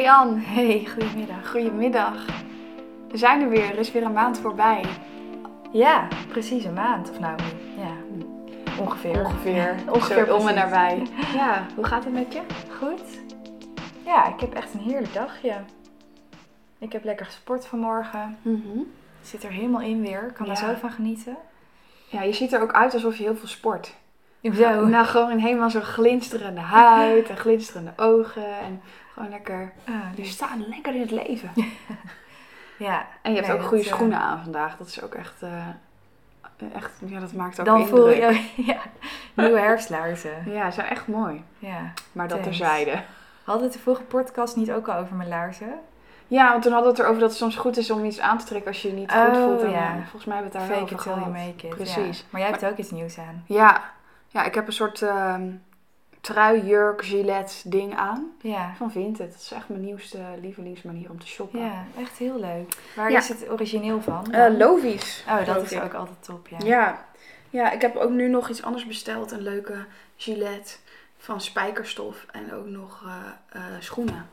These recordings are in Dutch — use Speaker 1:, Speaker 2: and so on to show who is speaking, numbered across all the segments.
Speaker 1: Hey Ann,
Speaker 2: Hey, goedemiddag.
Speaker 1: goedemiddag. We zijn er weer, er is weer een maand voorbij.
Speaker 2: Ja, precies een maand. Of nou, ja, ongeveer.
Speaker 1: Ongeveer,
Speaker 2: Ongeveer
Speaker 1: Zo om en nabij. Ja, hoe gaat het met je?
Speaker 2: Goed. Ja, ik heb echt een heerlijk dagje. Ik heb lekker gesport vanmorgen. Ik zit er helemaal in weer. Ik kan er
Speaker 1: Ja.
Speaker 2: zo van genieten.
Speaker 1: Ja, je ziet er ook uit alsof je heel veel sport.
Speaker 2: Zo.
Speaker 1: Nou, gewoon helemaal zo glinsterende huid en glinsterende ogen. En gewoon lekker,
Speaker 2: Ah,
Speaker 1: je
Speaker 2: dus-
Speaker 1: staat lekker in het leven.
Speaker 2: ja.
Speaker 1: En je hebt
Speaker 2: Nee,
Speaker 1: ook goede
Speaker 2: eh,
Speaker 1: schoenen aan vandaag. Dat is ook echt, eh, echt ja, dat maakt ook
Speaker 2: Dan
Speaker 1: indruk.
Speaker 2: voel je, ja, nieuwe herfstlaarzen.
Speaker 1: Ja, ze zijn echt mooi.
Speaker 2: Ja.
Speaker 1: Maar dat
Speaker 2: Thanks.
Speaker 1: terzijde.
Speaker 2: Hadden we het de vorige podcast niet ook al over mijn laarzen?
Speaker 1: Ja, want toen hadden we het erover dat het soms goed is om iets aan te trekken als je je niet goed
Speaker 2: Oh,
Speaker 1: voelt. En,
Speaker 2: ja.
Speaker 1: eh, volgens mij hebben we het daar
Speaker 2: Fake
Speaker 1: over
Speaker 2: it till you
Speaker 1: gehad.
Speaker 2: make it.
Speaker 1: Precies.
Speaker 2: Ja. Maar jij hebt ook iets nieuws aan.
Speaker 1: Ja, ja, ik heb een soort ehm trui, jurk, gilet ding aan.
Speaker 2: Ja.
Speaker 1: Van Vinted. Dat is echt mijn nieuwste lievelingsmanier om te shoppen.
Speaker 2: Ja, echt heel leuk. Waar
Speaker 1: Ja.
Speaker 2: is het origineel van? Dan?
Speaker 1: Lovies.
Speaker 2: oh, dat is
Speaker 1: ik.
Speaker 2: ook altijd top, ja.
Speaker 1: Ja. ja, ik heb ook nu nog iets anders besteld. Een leuke gilet van spijkerstof. En ook nog eh, eh, schoenen.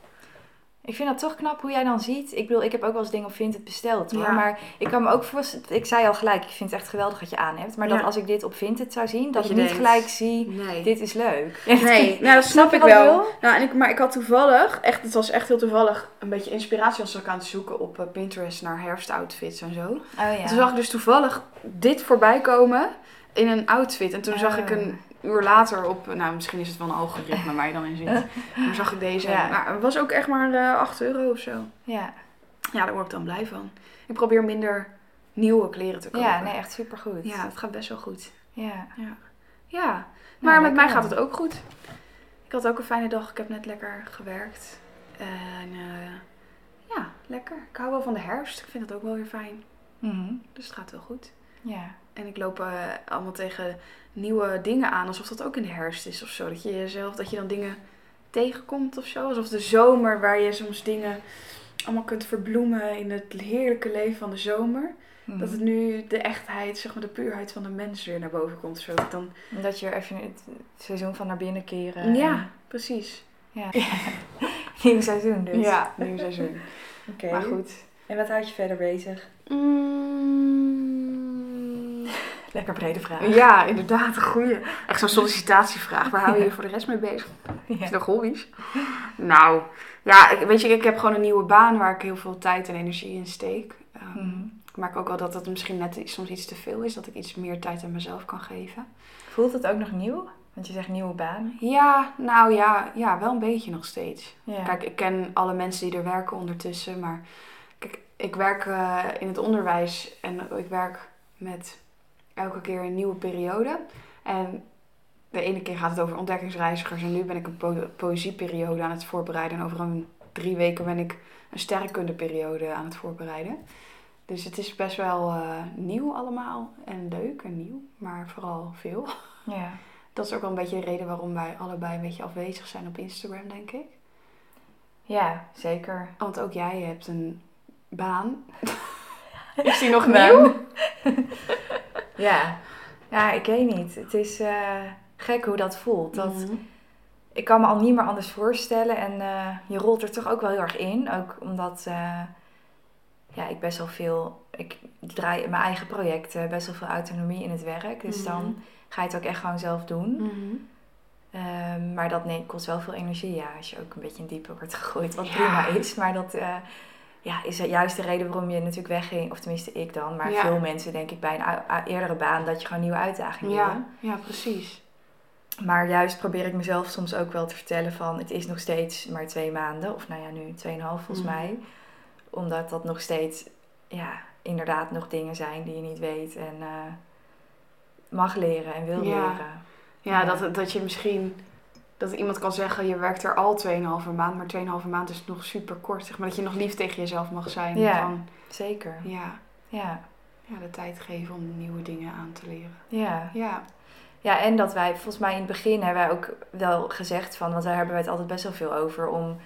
Speaker 2: Ik vind dat toch knap hoe jij dan ziet. Ik bedoel, ik heb ook wel eens dingen op Vinted besteld.
Speaker 1: Ja.
Speaker 2: Maar ik kan me ook voorstellen, ik zei al gelijk, ik vind het echt geweldig wat je aan hebt. Maar dat als ik dit op Vinted zou zien, dat,
Speaker 1: Dat
Speaker 2: ik
Speaker 1: je
Speaker 2: niet
Speaker 1: denkt,
Speaker 2: gelijk zie,
Speaker 1: Nee.
Speaker 2: dit is leuk.
Speaker 1: Nee, nou, dat snap
Speaker 2: je
Speaker 1: ik wel.
Speaker 2: wil?
Speaker 1: Nou, en ik, maar ik had toevallig, echt, het was echt heel toevallig, een beetje inspiratie als ik aan het zoeken op eh, Pinterest naar herfstoutfits en zo.
Speaker 2: Oh ja.
Speaker 1: En toen zag ik dus toevallig dit voorbij komen in een outfit. En toen zag
Speaker 2: Ah.
Speaker 1: ik een uur later op, nou misschien is het wel een algoritme waar je dan in zit. Maar zag ik deze.
Speaker 2: Ja.
Speaker 1: Nou, het was ook echt maar eh 8 euro of zo.
Speaker 2: Ja,
Speaker 1: Ja, daar word ik dan blij van. Ik probeer minder nieuwe kleren te kopen.
Speaker 2: ja nee, echt supergoed.
Speaker 1: Ja, het gaat best wel goed.
Speaker 2: Ja.
Speaker 1: Ja, maar met mij gaat het ook goed. Ik had ook een fijne dag. Ik heb net lekker gewerkt. En eh, ja, lekker. Ik hou wel van de herfst. Ik vind dat ook wel weer fijn.
Speaker 2: Mhm.
Speaker 1: Dus het gaat wel goed.
Speaker 2: Ja.
Speaker 1: En ik loop eh, allemaal tegen nieuwe dingen aan. Alsof dat ook in de herfst is of zo. Dat je jezelf, dat je dan dingen tegenkomt of zo. Alsof de zomer waar je soms dingen allemaal kunt verbloemen in het heerlijke leven van de zomer.
Speaker 2: Mhm.
Speaker 1: Dat het nu de echtheid, zeg maar de puurheid van de mens weer naar boven komt. Zo dan
Speaker 2: Dat je weer even het seizoen van naar binnen keren.
Speaker 1: Ja, precies.
Speaker 2: Ja. Nieuw seizoen dus.
Speaker 1: Ja, nieuw seizoen.
Speaker 2: Oké.
Speaker 1: Maar goed.
Speaker 2: En wat houdt je verder bezig? Lekker brede vraag.
Speaker 1: Ja, inderdaad, een goeie. Echt zo'n sollicitatievraag. Waar hou je je voor de rest mee bezig? Is
Speaker 2: Ja.
Speaker 1: nog hobby's? Nou, ja, weet je, ik heb gewoon een nieuwe baan waar ik heel veel tijd en energie in steek.
Speaker 2: Mhm.
Speaker 1: Ik merk ook wel dat het misschien net soms iets te veel is. Dat ik iets meer tijd aan mezelf kan geven.
Speaker 2: Voelt het ook nog nieuw? Want je zegt nieuwe baan.
Speaker 1: Ja, nou ja, ja, wel een beetje nog steeds.
Speaker 2: Ja.
Speaker 1: Kijk, ik ken alle mensen die er werken ondertussen, maar kijk, ik werk eh, in het onderwijs en ik werk met elke keer een nieuwe periode. En de ene keer gaat het over ontdekkingsreizigers en nu ben ik een po- poëzieperiode aan het voorbereiden. En over een drie weken ben ik een sterrenkundeperiode aan het voorbereiden. Dus het is best wel eh, nieuw allemaal en leuk en nieuw, maar vooral veel.
Speaker 2: ja.
Speaker 1: Dat is ook wel een beetje de reden waarom wij allebei een beetje afwezig zijn op Instagram, denk ik.
Speaker 2: Ja, zeker.
Speaker 1: Want ook jij hebt een baan. Is die nog nieuw?
Speaker 2: Ja. Ja, ik weet niet. Het is eh, gek hoe dat voelt. Dat,
Speaker 1: Mhm.
Speaker 2: Ik kan me al niet meer anders voorstellen. En eh, je rolt er toch ook wel heel erg in. Ook omdat eh, ja, ik best wel veel... Ik draai mijn eigen projecten, best wel veel autonomie in het werk. Dus
Speaker 1: Mhm.
Speaker 2: dan ga je het ook echt gewoon zelf doen.
Speaker 1: Mhm.
Speaker 2: Ehm, maar dat nee, kost wel veel energie. Ja, als je ook een beetje in diepe wordt gegooid, wat
Speaker 1: Ja.
Speaker 2: prima is. Maar dat ja, is juist de reden waarom je natuurlijk wegging. Of tenminste ik dan. Maar
Speaker 1: Ja.
Speaker 2: veel mensen denk ik bij een eerdere baan dat je gewoon nieuwe uitdagingen.
Speaker 1: Ja, ja, precies.
Speaker 2: Maar juist probeer ik mezelf soms ook wel te vertellen van het is nog steeds maar twee maanden. Of nou ja, nu tweeënhalf volgens
Speaker 1: Mhm.
Speaker 2: mij. Omdat dat nog steeds, ja, inderdaad nog dingen zijn die je niet weet. En eh, mag leren en wil
Speaker 1: Ja.
Speaker 2: leren.
Speaker 1: Ja,
Speaker 2: Ja.
Speaker 1: Dat, dat je misschien... Dat iemand kan zeggen, je werkt er al 2,5 maand, maar 2,5 maand is nog super kort. Zeg maar dat je nog lief tegen jezelf mag zijn.
Speaker 2: Ja.
Speaker 1: Van,
Speaker 2: Zeker.
Speaker 1: ja,
Speaker 2: Ja.
Speaker 1: ja, de tijd geven om nieuwe dingen aan te leren.
Speaker 2: Ja.
Speaker 1: Ja,
Speaker 2: Ja, en dat wij, volgens mij in het begin hebben wij ook wel gezegd van, want daar hebben wij het altijd best wel veel over om,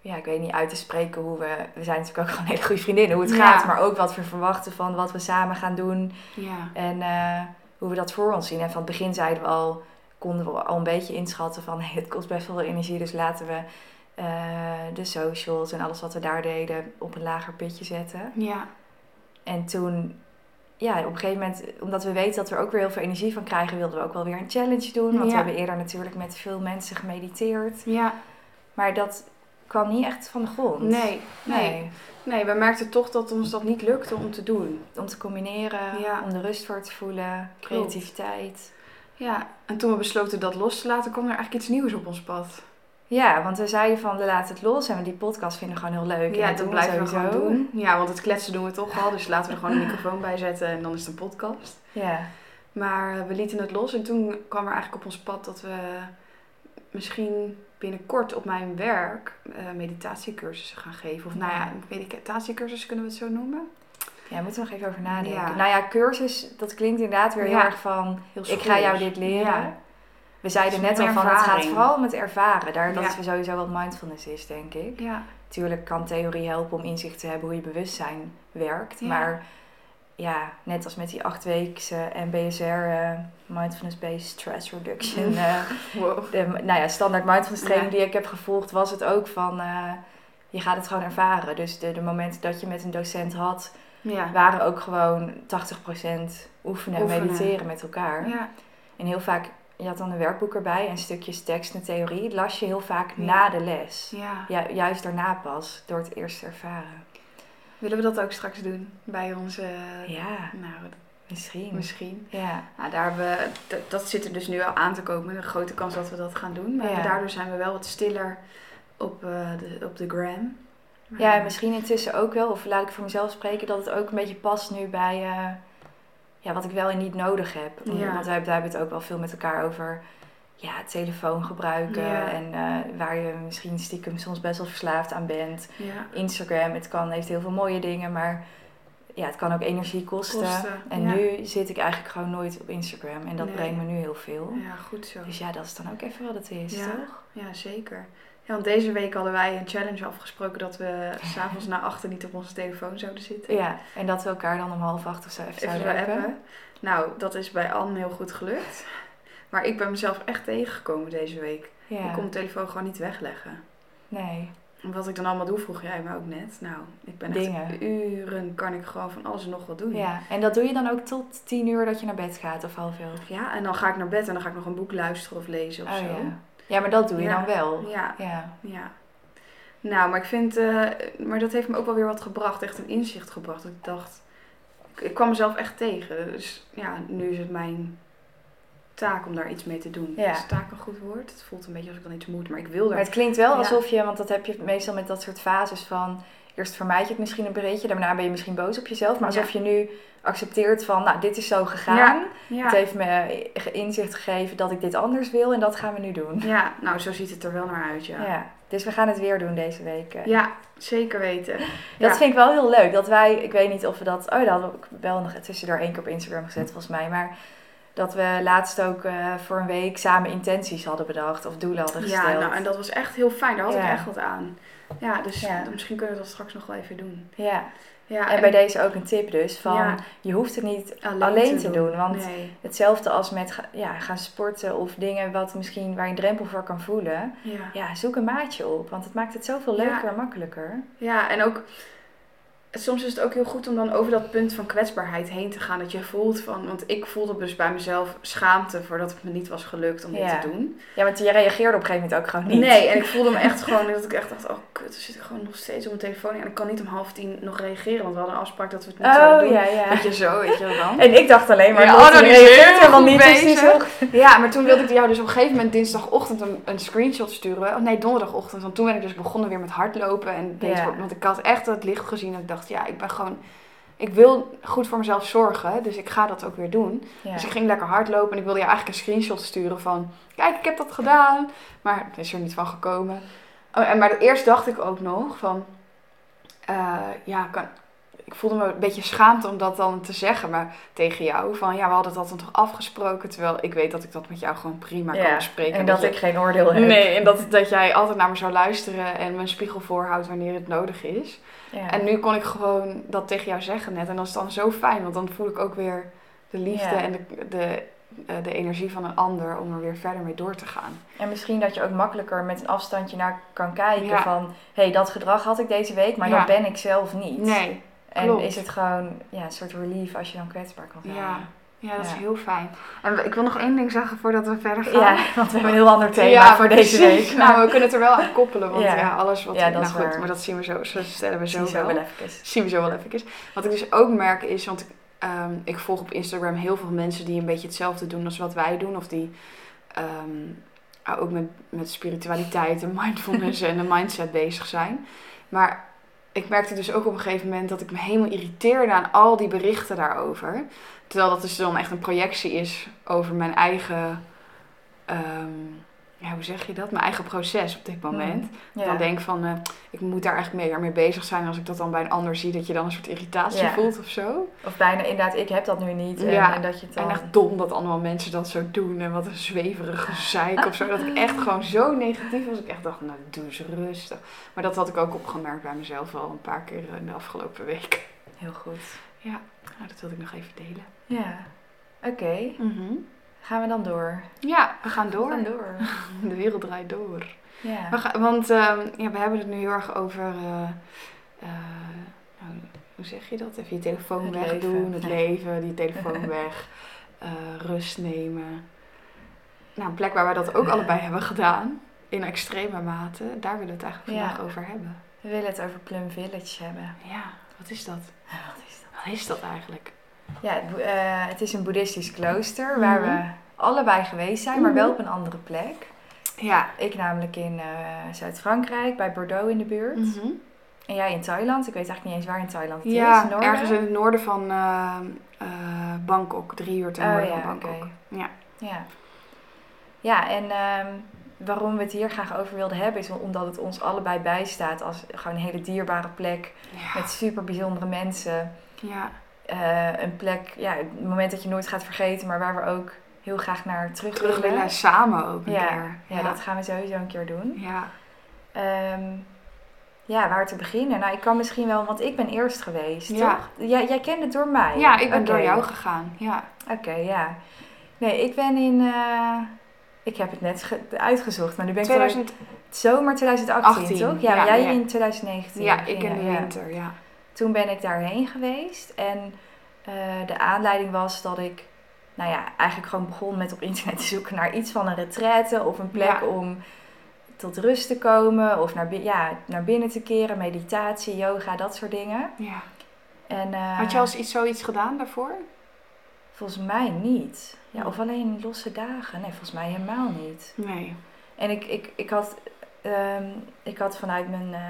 Speaker 2: ja, ik weet niet uit te spreken hoe we, we zijn natuurlijk ook gewoon hele goede vriendinnen, hoe het
Speaker 1: Ja.
Speaker 2: gaat, maar ook wat we verwachten van wat we samen gaan doen
Speaker 1: ja,
Speaker 2: en eh, hoe we dat voor ons zien. En van het begin zeiden we al, konden we al een beetje inschatten van, hey, het kost best wel veel energie, dus laten we eh, de socials en alles wat we daar deden op een lager pitje zetten.
Speaker 1: Ja.
Speaker 2: En toen, ja, op een gegeven moment, omdat we weten dat we er ook weer heel veel energie van krijgen, wilden we ook wel weer een challenge doen. Want
Speaker 1: Ja.
Speaker 2: we hebben eerder natuurlijk met veel mensen gemediteerd.
Speaker 1: Ja.
Speaker 2: Maar dat kwam niet echt van de grond.
Speaker 1: Nee. Nee.
Speaker 2: Nee.
Speaker 1: Nee, we merkten toch dat ons dat niet lukte om te doen.
Speaker 2: Om te combineren,
Speaker 1: Ja.
Speaker 2: om de rust voor te voelen, creativiteit.
Speaker 1: Ja. En toen we besloten dat los te laten, kwam er eigenlijk iets nieuws op ons pad.
Speaker 2: Ja, want we zeiden van, we laten het los en we die podcast vinden gewoon heel leuk. en
Speaker 1: Ja,
Speaker 2: dat
Speaker 1: dat blijven we gewoon doen. Ja, want het kletsen doen we toch al. Dus laten we er gewoon een microfoon bij zetten en dan is het een podcast.
Speaker 2: Ja,
Speaker 1: Maar eh, we lieten het los en toen kwam er eigenlijk op ons pad dat we misschien binnenkort op mijn werk eh, meditatiecursussen gaan geven. Of nou ja, meditatiecursussen kunnen we het zo noemen.
Speaker 2: Ja, moeten we nog even over nadenken.
Speaker 1: Ja.
Speaker 2: Nou ja, cursus, dat klinkt inderdaad weer heel erg van,
Speaker 1: Heel
Speaker 2: ik ga jou dit leren. We zeiden net al van, het gaat vooral om het ervaren. Daar, dat is sowieso wat mindfulness is, denk ik.
Speaker 1: Ja.
Speaker 2: Natuurlijk kan theorie helpen om inzicht te hebben hoe je bewustzijn werkt. Maar ja, net als met die achtweekse MBSR, eh, Mindfulness-Based Stress Reduction, eh,
Speaker 1: Wow.
Speaker 2: de, nou ja, standaard mindfulness training
Speaker 1: Ja.
Speaker 2: die ik heb gevolgd, was het ook van, eh, je gaat het gewoon ervaren. Dus de, de momenten dat je met een docent had,
Speaker 1: Ja.
Speaker 2: waren ook gewoon 80% oefenen en
Speaker 1: Oefenen.
Speaker 2: mediteren met elkaar.
Speaker 1: Ja.
Speaker 2: En heel vaak, je had dan een werkboek erbij en stukjes tekst en theorie, las je heel vaak
Speaker 1: Ja.
Speaker 2: na de les.
Speaker 1: ja.
Speaker 2: Ja, juist daarna pas, door het eerst te ervaren.
Speaker 1: Willen we dat ook straks doen bij onze...
Speaker 2: Ja,
Speaker 1: Nou,
Speaker 2: misschien.
Speaker 1: misschien.
Speaker 2: Ja,
Speaker 1: Nou, daar we, dat, zit er dus nu al aan te komen. Een grote kans dat we dat gaan doen. Maar
Speaker 2: Ja.
Speaker 1: daardoor zijn we wel wat stiller op, eh, de, op de gram. Maar-
Speaker 2: ja, en misschien intussen ook wel, of laat ik voor mezelf spreken, dat het ook een beetje past nu bij eh, ja, wat ik wel en niet nodig heb.
Speaker 1: Ja.
Speaker 2: Want we hebben, daar hebben we het ook wel veel met elkaar over. Ja, telefoon gebruiken
Speaker 1: Ja.
Speaker 2: en eh, waar je misschien stiekem soms best wel verslaafd aan bent.
Speaker 1: Ja.
Speaker 2: Instagram, het kan, heeft heel veel mooie dingen, maar ja, het kan ook energie kosten.
Speaker 1: Kosten,
Speaker 2: En
Speaker 1: ja.
Speaker 2: nu zit ik eigenlijk gewoon nooit op Instagram en dat
Speaker 1: Nee.
Speaker 2: brengt me nu heel veel.
Speaker 1: ja, goed zo.
Speaker 2: Dus ja, dat is dan ook even wat het is,
Speaker 1: Ja.
Speaker 2: toch?
Speaker 1: Ja, zeker. Ja, want deze week hadden wij een challenge afgesproken dat we s'avonds na achter niet op onze telefoon zouden zitten.
Speaker 2: Ja, en dat we elkaar dan om half acht of zo even
Speaker 1: Even
Speaker 2: zouden
Speaker 1: zo
Speaker 2: appen.
Speaker 1: appen. Nou, dat is bij Anne heel goed gelukt. Maar ik ben mezelf echt tegengekomen deze week.
Speaker 2: Ja,
Speaker 1: Ik kon mijn telefoon gewoon niet wegleggen.
Speaker 2: nee.
Speaker 1: En Wat ik dan allemaal doe, vroeg jij me ook net. Nou, ik ben echt uren kan ik gewoon van alles en nog wat doen.
Speaker 2: Ja, en dat doe je dan ook tot tien uur dat je naar bed gaat of half elf?
Speaker 1: Ja, en dan ga ik naar bed en dan ga ik nog een boek luisteren of lezen of
Speaker 2: Oh
Speaker 1: zo.
Speaker 2: ja. Ja, maar dat doe je
Speaker 1: Ja.
Speaker 2: dan wel.
Speaker 1: Ja,
Speaker 2: Ja.
Speaker 1: ja. Nou, maar ik vind, eh, maar dat heeft me ook wel weer wat gebracht, echt een inzicht gebracht. Dat ik dacht, ik kwam mezelf echt tegen. Dus ja, nu is het mijn taak om daar iets mee te doen.
Speaker 2: Ja.
Speaker 1: Is taak een goed woord? Het voelt een beetje alsof ik dan iets moet, maar ik wil
Speaker 2: Maar
Speaker 1: er.
Speaker 2: het klinkt wel
Speaker 1: Ja.
Speaker 2: alsof je, want dat heb je meestal met dat soort fases van... Eerst vermijd je het misschien een beetje, daarna ben je misschien boos op jezelf. Maar
Speaker 1: Ja.
Speaker 2: alsof je nu accepteert van, nou, dit is zo gegaan.
Speaker 1: Ja.
Speaker 2: Het heeft me inzicht gegeven dat ik dit anders wil en dat gaan we nu doen.
Speaker 1: ja, nou zo ziet het er wel naar uit, ja.
Speaker 2: Ja. Dus we gaan het weer doen deze week. eh.
Speaker 1: Ja, zeker weten.
Speaker 2: Dat
Speaker 1: Ja.
Speaker 2: vind ik wel heel leuk. Dat wij, ik weet niet of we dat. Oh, dat hadden we wel nog tussendoor één keer op Instagram gezet, volgens mij. Maar dat we laatst ook eh, voor een week samen intenties hadden bedacht of doelen hadden gesteld.
Speaker 1: Ja, nou, en dat was echt heel fijn. Daar had ik echt wat aan. Ja, dus
Speaker 2: Ja.
Speaker 1: misschien kunnen we dat straks nog wel even doen.
Speaker 2: ja.
Speaker 1: Ja,
Speaker 2: En bij deze ook een tip dus van
Speaker 1: Ja.
Speaker 2: je hoeft het niet
Speaker 1: alleen,
Speaker 2: alleen te doen, want
Speaker 1: Nee.
Speaker 2: hetzelfde als met ja, gaan sporten of dingen wat misschien waar je een drempel voor kan voelen.
Speaker 1: Ja.
Speaker 2: Ja, zoek een maatje op, want het maakt het zoveel leuker en makkelijker.
Speaker 1: ja, en ook... Soms is het ook heel goed om dan over dat punt van kwetsbaarheid heen te gaan. Dat je voelt van... Want ik voelde dus bij mezelf schaamte voordat het me niet was gelukt om dit
Speaker 2: Ja.
Speaker 1: te doen.
Speaker 2: Ja, want je reageerde op een gegeven moment ook gewoon niet.
Speaker 1: Nee, en ik voelde me echt gewoon dat ik echt dacht... Oh kut, dan zit ik gewoon nog steeds op mijn telefoon. En ik kan niet om half tien nog reageren. Want we hadden een afspraak dat we het niet zouden
Speaker 2: Oh
Speaker 1: doen.
Speaker 2: ja, ja.
Speaker 1: Weet je zo, weet je wel dan?
Speaker 2: En ik dacht alleen maar,
Speaker 1: Ja, oh, dat is
Speaker 2: reageert helemaal niet.
Speaker 1: bezig. Ja, maar toen wilde ik jou dus op een gegeven moment dinsdagochtend een, een screenshot sturen. Oh nee, donderdagochtend. Want toen ben ik dus begonnen weer met hardlopen. En bezig,
Speaker 2: Ja.
Speaker 1: Want ik had echt het licht gezien. En ik dacht, ja, ik ben gewoon... Ik wil goed voor mezelf zorgen. Dus ik ga dat ook weer doen.
Speaker 2: Ja.
Speaker 1: Dus ik ging lekker hardlopen. En ik wilde je eigenlijk een screenshot sturen van... Kijk, ik heb dat gedaan. Maar het is er niet van gekomen. Oh, en, maar eerst dacht ik ook nog van... eh, ja, kan, ik voelde me een beetje schaamte om dat dan te zeggen. Maar tegen jou. Van ja, we hadden dat dan toch afgesproken. Terwijl ik weet dat ik dat met jou gewoon prima
Speaker 2: Ja,
Speaker 1: kan bespreken.
Speaker 2: En dat ik geen oordeel heb.
Speaker 1: Nee, en dat, dat jij altijd naar me zou luisteren en mijn spiegel voorhoudt wanneer het nodig is.
Speaker 2: Ja.
Speaker 1: En nu kon ik gewoon dat tegen jou zeggen net. En dat is dan zo fijn, want dan voel ik ook weer de liefde
Speaker 2: Ja.
Speaker 1: en de, de, eh, de energie van een ander om er weer verder mee door te gaan.
Speaker 2: En misschien dat je ook makkelijker met een afstandje naar kan kijken
Speaker 1: Ja.
Speaker 2: van... hé, hey, dat gedrag had ik deze week, maar
Speaker 1: Ja.
Speaker 2: dat ben ik zelf niet.
Speaker 1: Nee,
Speaker 2: En
Speaker 1: klopt.
Speaker 2: is het gewoon ja, een soort relief als je dan kwetsbaar kan zijn.
Speaker 1: ja. Ja, dat is
Speaker 2: Ja.
Speaker 1: heel fijn. En ik wil nog één ding zeggen voordat we verder gaan.
Speaker 2: Ja, want we hebben een heel ander thema
Speaker 1: Ja,
Speaker 2: voor deze week.
Speaker 1: Nou, we kunnen het er wel aan koppelen, want ja,
Speaker 2: Ja.
Speaker 1: alles wat...
Speaker 2: Ja, dat
Speaker 1: nou goed,
Speaker 2: waar.
Speaker 1: maar dat zien we zo, zo stellen we zo wel.
Speaker 2: wel even.
Speaker 1: zien we zo wel even. Wat ik dus ook merk is, want ik, ehm, ik volg op Instagram heel veel mensen die een beetje hetzelfde doen als wat wij doen. Of die ehm, ook met, met spiritualiteit en mindfulness en een mindset bezig zijn. Maar ik merkte dus ook op een gegeven moment dat ik me helemaal irriteerde aan al die berichten daarover. Terwijl dat dus dan echt een projectie is over mijn eigen, ehm, ja, hoe zeg je dat? Mijn eigen proces op dit moment.
Speaker 2: Ja.
Speaker 1: Dan denk van, eh, ik moet daar eigenlijk meer mee bezig zijn. Als ik dat dan bij een ander zie, dat je dan een soort irritatie
Speaker 2: Ja.
Speaker 1: voelt of zo.
Speaker 2: Of bijna inderdaad, ik heb dat nu niet. En,
Speaker 1: Ja.
Speaker 2: en dat je dan...
Speaker 1: En echt dom dat allemaal mensen dat zo doen. En wat een zweverig gezeik of zo. Dat ik echt gewoon zo negatief was. Ik echt dacht, nou doe eens rustig. Maar dat had ik ook opgemerkt bij mezelf al een paar keer in de afgelopen week.
Speaker 2: Heel goed.
Speaker 1: Nou, dat wilde ik nog even delen.
Speaker 2: Ja. Oké, gaan we dan door?
Speaker 1: Ja, we gaan door.
Speaker 2: We gaan door.
Speaker 1: De wereld draait door.
Speaker 2: Ja.
Speaker 1: We gaan, want ehm, ja, we hebben het nu heel erg over. eh, eh, nou, hoe zeg je dat? Even je telefoon
Speaker 2: Het
Speaker 1: wegdoen,
Speaker 2: leven.
Speaker 1: het
Speaker 2: Ja.
Speaker 1: leven, die telefoon weg, eh, rust nemen. Nou, een plek waar we dat ook allebei hebben gedaan, in extreme mate, daar willen we het eigenlijk
Speaker 2: Ja.
Speaker 1: vandaag over hebben.
Speaker 2: We willen het over Plum Village hebben.
Speaker 1: Ja, wat is dat?
Speaker 2: Wat is dat?
Speaker 1: Wat is dat eigenlijk?
Speaker 2: Ja, het, eh, het is een boeddhistisch klooster waar
Speaker 1: Mhm.
Speaker 2: we allebei geweest zijn, maar
Speaker 1: Mhm.
Speaker 2: wel op een andere plek.
Speaker 1: Ja.
Speaker 2: Ik namelijk in eh, Zuid-Frankrijk, bij Bordeaux in de buurt.
Speaker 1: Mhm.
Speaker 2: En jij in Thailand. Ik weet eigenlijk niet eens waar in Thailand het
Speaker 1: Ja,
Speaker 2: is.
Speaker 1: Ergens in het noorden van eh, Bangkok, drie uur ten
Speaker 2: Oh
Speaker 1: noorden
Speaker 2: ja,
Speaker 1: van. Bangkok. Ja.
Speaker 2: Ja. Ja, en ehm, waarom we het hier graag over wilden hebben is omdat het ons allebei bijstaat als gewoon een hele dierbare plek
Speaker 1: Ja.
Speaker 2: met super bijzondere mensen.
Speaker 1: ja.
Speaker 2: Eh, een plek, ja, het moment dat je nooit gaat vergeten, maar waar we ook heel graag naar terug,
Speaker 1: Terug
Speaker 2: willen.
Speaker 1: willen samen ook een
Speaker 2: Ja,
Speaker 1: keer.
Speaker 2: ja, dat gaan we sowieso een keer doen.
Speaker 1: Ja.
Speaker 2: Ehm, ja, waar te beginnen? Nou, ik kan misschien wel, want ik ben eerst geweest,
Speaker 1: Ja.
Speaker 2: toch? Jij, jij kende het door mij?
Speaker 1: Ja, ik ben door jou gegaan. Ja.
Speaker 2: Oké, ja. Nee, ik ben in... eh, ik heb het net ge- uitgezocht, maar nu ben ik
Speaker 1: 2000...
Speaker 2: er- zomer 2018,
Speaker 1: 18,
Speaker 2: toch? Ja,
Speaker 1: ja,
Speaker 2: jij in 2019.
Speaker 1: Ja, ik in de winter, ja.
Speaker 2: Toen ben ik daarheen geweest en eh, de aanleiding was dat ik, nou ja, eigenlijk gewoon begon met op internet te zoeken naar iets van een retraite of een plek
Speaker 1: Ja.
Speaker 2: om tot rust te komen of naar, ja, naar binnen te keren, meditatie, yoga, dat soort dingen.
Speaker 1: ja.
Speaker 2: En, eh,
Speaker 1: Had je al eens iets, zoiets gedaan daarvoor?
Speaker 2: Volgens mij niet. Ja, of alleen losse dagen. Nee, volgens mij helemaal niet.
Speaker 1: Nee.
Speaker 2: En ik, ik, ik, had, ehm, ik had vanuit mijn eh,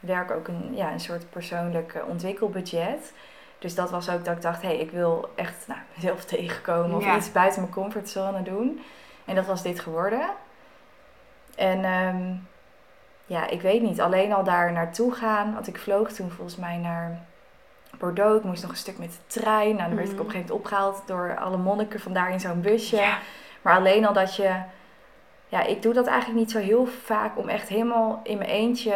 Speaker 2: werk ook een, ja, een soort persoonlijk eh, ontwikkelbudget. Dus dat was ook dat ik dacht, hé, hey, ik wil echt nou, mezelf tegenkomen of
Speaker 1: Ja.
Speaker 2: iets buiten mijn comfortzone doen. En dat was dit geworden. En ehm, ja, ik weet niet, alleen al daar naartoe gaan. Want ik vloog toen volgens mij naar Bordeaux. Ik moest nog een stuk met de trein. Nou, dan werd ik op een
Speaker 1: Mhm.
Speaker 2: gegeven moment opgehaald door alle monniken vandaar in zo'n busje.
Speaker 1: Ja.
Speaker 2: Maar alleen al dat je. Ja, ik doe dat eigenlijk niet zo heel vaak om echt helemaal in mijn eentje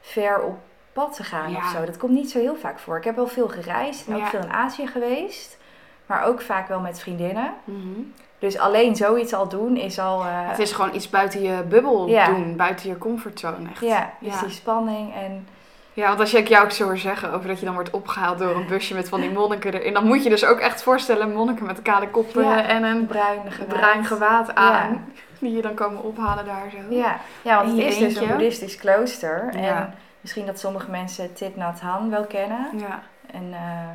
Speaker 2: ver op pad te gaan
Speaker 1: Ja.
Speaker 2: of zo. Dat komt niet zo heel vaak voor. Ik heb wel veel gereisd en ook veel in Azië geweest. Maar ook vaak wel met vriendinnen.
Speaker 1: Mhm.
Speaker 2: Dus alleen zoiets al doen is al. eh,
Speaker 1: Het is gewoon iets buiten je bubbel
Speaker 2: Ja.
Speaker 1: doen, buiten je comfortzone echt.
Speaker 2: ja, dus die spanning en.
Speaker 1: Ja, want als ik jou ook zo hoor zeggen over dat je dan wordt opgehaald door een busje met van die monniken erin, dan moet je dus ook echt voorstellen monniken met kale koppen en een
Speaker 2: bruin gewaad.
Speaker 1: bruin gewaad aan, die je dan komen ophalen daar zo.
Speaker 2: Ja, ja want het is dus een boeddhistisch klooster.
Speaker 1: Ja.
Speaker 2: En misschien dat sommige mensen Thich Nhat Hanh wel kennen.
Speaker 1: Ja.
Speaker 2: En, eh,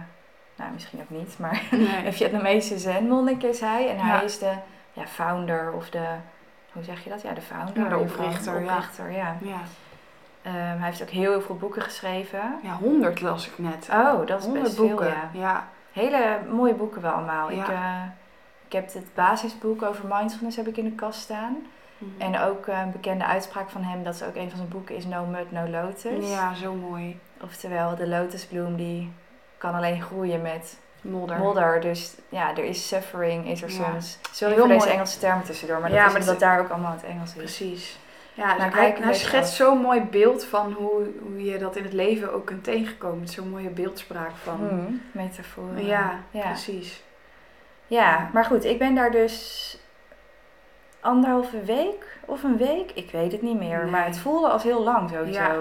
Speaker 2: nou, misschien ook niet, maar
Speaker 1: Nee.
Speaker 2: een Vietnamese zenmonnik is hij. En
Speaker 1: Ja.
Speaker 2: hij is de ja, founder of de, hoe zeg je dat? Ja, de founder.
Speaker 1: Ja, de oprichter, ja.
Speaker 2: oprichter, ja.
Speaker 1: Ja.
Speaker 2: Ehm, hij heeft ook heel veel boeken geschreven.
Speaker 1: ja, honderd las ik net.
Speaker 2: Oh, dat is best
Speaker 1: boeken.
Speaker 2: veel, ja. Hele mooie boeken wel allemaal.
Speaker 1: Ja.
Speaker 2: Ik, eh, ik heb het basisboek over mindfulness heb ik in de kast staan.
Speaker 1: Mhm.
Speaker 2: En ook eh, een bekende uitspraak van hem, dat is ook een van zijn boeken, is No Mud, No Lotus.
Speaker 1: Ja, zo mooi.
Speaker 2: Oftewel, de lotusbloem die kan alleen groeien met
Speaker 1: Modder.
Speaker 2: modder. Dus ja, er is suffering, is er
Speaker 1: Ja.
Speaker 2: soms. Sorry
Speaker 1: Heel
Speaker 2: voor deze. Engelse termen tussendoor, maar
Speaker 1: Ja,
Speaker 2: dat is
Speaker 1: maar
Speaker 2: omdat
Speaker 1: dat-
Speaker 2: daar ook allemaal het Engels is.
Speaker 1: Precies. Ja,
Speaker 2: Nou,
Speaker 1: hij, schetst zo'n mooi beeld van hoe, hoe je dat in het leven ook kunt tegenkomen. Zo'n mooie beeldspraak van.
Speaker 2: Hmm, metaforen.
Speaker 1: Ja,
Speaker 2: ja.
Speaker 1: precies.
Speaker 2: Ja, maar goed, ik ben daar dus anderhalve week of een week, ik weet het niet meer.
Speaker 1: Nee.
Speaker 2: Maar het voelde als heel lang sowieso.
Speaker 1: Ja.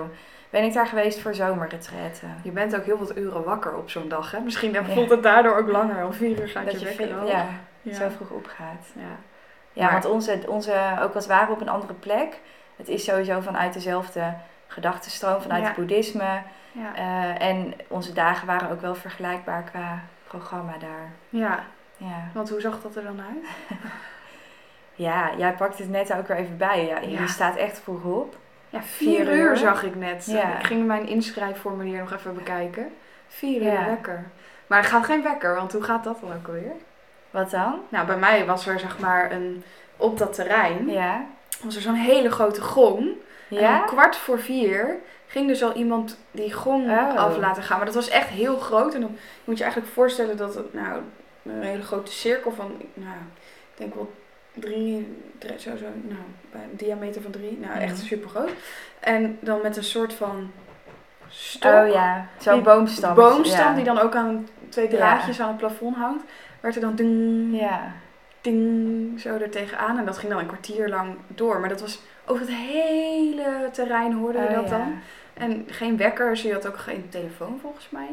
Speaker 2: Ben ik daar geweest voor zomerretretten.
Speaker 1: Je bent ook heel wat uren wakker op zo'n dag, hè? Misschien
Speaker 2: Ja.
Speaker 1: voelt het daardoor ook langer. Om vier uur gaat
Speaker 2: Dat
Speaker 1: je wekker
Speaker 2: veel-
Speaker 1: al.
Speaker 2: ja,
Speaker 1: Ja.
Speaker 2: zo vroeg opgaat.
Speaker 1: Ja.
Speaker 2: Ja,
Speaker 1: Maar-
Speaker 2: want onze, onze, ook als we waren op een andere plek, het is sowieso vanuit dezelfde gedachtenstroom, vanuit het boeddhisme. Eh, en onze dagen waren ook wel vergelijkbaar qua programma daar.
Speaker 1: ja,
Speaker 2: Ja.
Speaker 1: want hoe zag dat er dan uit?
Speaker 2: ja, jij pakt het net ook weer even bij. Ja,
Speaker 1: Ja.
Speaker 2: Je staat echt vroeg op.
Speaker 1: Ja, vier,
Speaker 2: Vier
Speaker 1: uur,
Speaker 2: uur.
Speaker 1: zag ik net.
Speaker 2: Ja.
Speaker 1: Ik ging mijn inschrijfformulier nog even bekijken. Vier uur
Speaker 2: Ja.
Speaker 1: wekker. Maar er gaat geen wekker, want hoe gaat dat dan ook alweer?
Speaker 2: Wat dan?
Speaker 1: Nou, bij mij was er zeg maar een... Op dat terrein
Speaker 2: Ja.
Speaker 1: was er zo'n hele grote gong. En
Speaker 2: Ja?
Speaker 1: om kwart voor vier ging dus al iemand die gong
Speaker 2: Oh.
Speaker 1: af laten gaan. Maar dat was echt heel groot. En dan moet je eigenlijk voorstellen dat het nou een hele grote cirkel van, nou, ik denk wel drie, drie zo, zo, nou, bij een diameter van drie. Nou, echt
Speaker 2: Mhm.
Speaker 1: super groot. En dan met een soort van stok.
Speaker 2: Oh ja, zo'n boomstam.
Speaker 1: boomstam
Speaker 2: ja.
Speaker 1: die dan ook aan twee
Speaker 2: Ja.
Speaker 1: draadjes aan het plafond hangt. Werd er dan ding,
Speaker 2: Ja.
Speaker 1: ding, zo er tegenaan. En dat ging dan een kwartier lang door. Maar dat was over het hele terrein hoorde je
Speaker 2: Oh,
Speaker 1: dat
Speaker 2: ja.
Speaker 1: dan. En geen wekkers, je had ook geen telefoon volgens mij.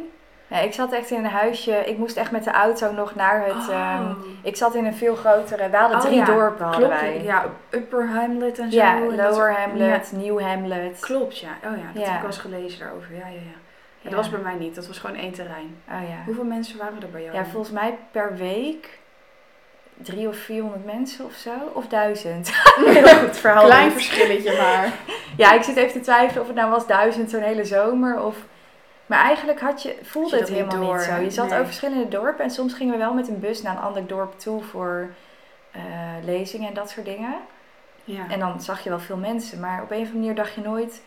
Speaker 2: Ja, ik zat echt in een huisje. Ik moest echt met de auto nog naar het. ehm,
Speaker 1: Oh.
Speaker 2: ik zat in een veel grotere. We hadden
Speaker 1: Oh,
Speaker 2: drie
Speaker 1: ja.
Speaker 2: dorpen hadden
Speaker 1: Klopt,
Speaker 2: wij.
Speaker 1: ja, Upper Hamlet en zo.
Speaker 2: Ja, Lower
Speaker 1: ja,
Speaker 2: Hamlet, New Hamlet.
Speaker 1: klopt, ja. Oh ja, dat heb ik wel eens gelezen daarover. Ja, ja, ja. Dat was bij mij niet, dat was gewoon één terrein.
Speaker 2: Oh ja.
Speaker 1: Hoeveel mensen waren er bij jou?
Speaker 2: Ja,
Speaker 1: dan?
Speaker 2: volgens mij per week drie of vierhonderd mensen of zo. Of duizend. Heel goed verhaal.
Speaker 1: Klein verschilletje maar.
Speaker 2: Ja, ik zit even te twijfelen of het nou was duizend zo'n hele zomer of... Maar eigenlijk had je, voelde
Speaker 1: je
Speaker 2: het
Speaker 1: niet
Speaker 2: helemaal
Speaker 1: door,
Speaker 2: niet zo. Je zat
Speaker 1: Nee.
Speaker 2: over verschillende dorpen en soms gingen we wel met een bus naar een ander dorp toe voor eh, lezingen en dat soort dingen.
Speaker 1: Ja.
Speaker 2: En dan zag je wel veel mensen, maar op een of andere manier dacht je nooit...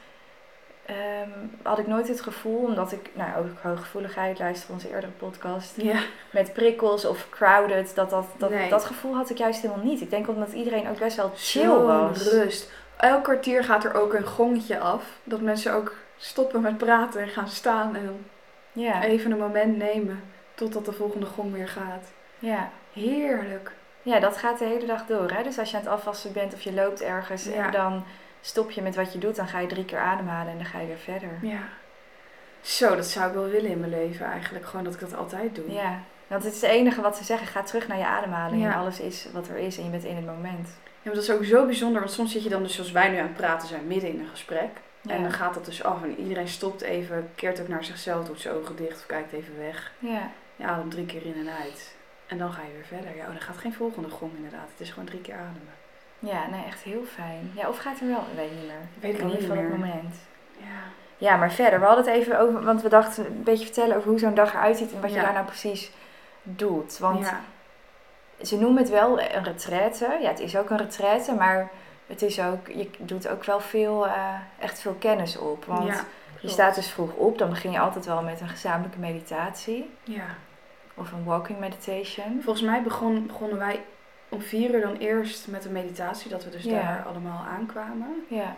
Speaker 2: ehm, had ik nooit het gevoel, omdat ik, nou ook hooggevoeligheid, luister onze eerdere podcast,
Speaker 1: ja.
Speaker 2: met prikkels of crowded, dat, dat, dat,
Speaker 1: Nee.
Speaker 2: dat gevoel had ik juist helemaal niet. Ik denk omdat iedereen ook best wel chill was.
Speaker 1: rust. Elk kwartier gaat er ook een gongetje af. Dat mensen ook stoppen met praten en gaan staan en
Speaker 2: Ja,
Speaker 1: even een moment nemen totdat de volgende gong weer gaat.
Speaker 2: ja.
Speaker 1: Heerlijk.
Speaker 2: ja, dat gaat de hele dag door. Hè? Dus als je aan het afwassen bent of je loopt ergens
Speaker 1: Ja.
Speaker 2: en dan stop je met wat je doet, dan ga je drie keer ademhalen en dan ga je weer verder.
Speaker 1: Ja. Zo, dat zou ik wel willen in mijn leven eigenlijk. Gewoon dat ik dat altijd doe.
Speaker 2: Ja, want het is het enige wat ze zeggen. Ga terug naar je ademhaling
Speaker 1: Ja.
Speaker 2: en alles is wat er is en je bent in het moment.
Speaker 1: Ja, maar dat is ook zo bijzonder, want soms zit je dan dus zoals wij nu aan het praten zijn, midden in een gesprek.
Speaker 2: Ja.
Speaker 1: En dan gaat dat dus af en iedereen stopt even, keert ook naar zichzelf, doet zijn ogen dicht of kijkt even weg.
Speaker 2: Ja,
Speaker 1: Ja, dan drie keer in en uit. En dan ga je weer verder. Ja, oh, dan gaat geen volgende gong inderdaad. Het is gewoon drie keer ademen.
Speaker 2: ja, nee, echt heel fijn. Ja, of gaat er wel, weet niet meer.
Speaker 1: Weet ik niet
Speaker 2: geval op het
Speaker 1: meer.
Speaker 2: moment.
Speaker 1: Ja.
Speaker 2: Ja, maar verder, we hadden het even over, want we dachten een beetje vertellen over hoe zo'n dag eruit ziet en wat je daar nou precies doet. Want
Speaker 1: ja.
Speaker 2: ze noemen het wel een retraite. Ja, het is ook een retraite, maar het is ook, je doet ook wel veel, eh, echt veel kennis op. Want
Speaker 1: ja,
Speaker 2: je staat dus vroeg op, dan begin je altijd wel met een gezamenlijke meditatie
Speaker 1: Ja.
Speaker 2: of een walking meditation.
Speaker 1: Volgens mij begon, begonnen wij om vier uur dan eerst met een meditatie, dat we dus
Speaker 2: Ja.
Speaker 1: daar allemaal aankwamen.
Speaker 2: Ja,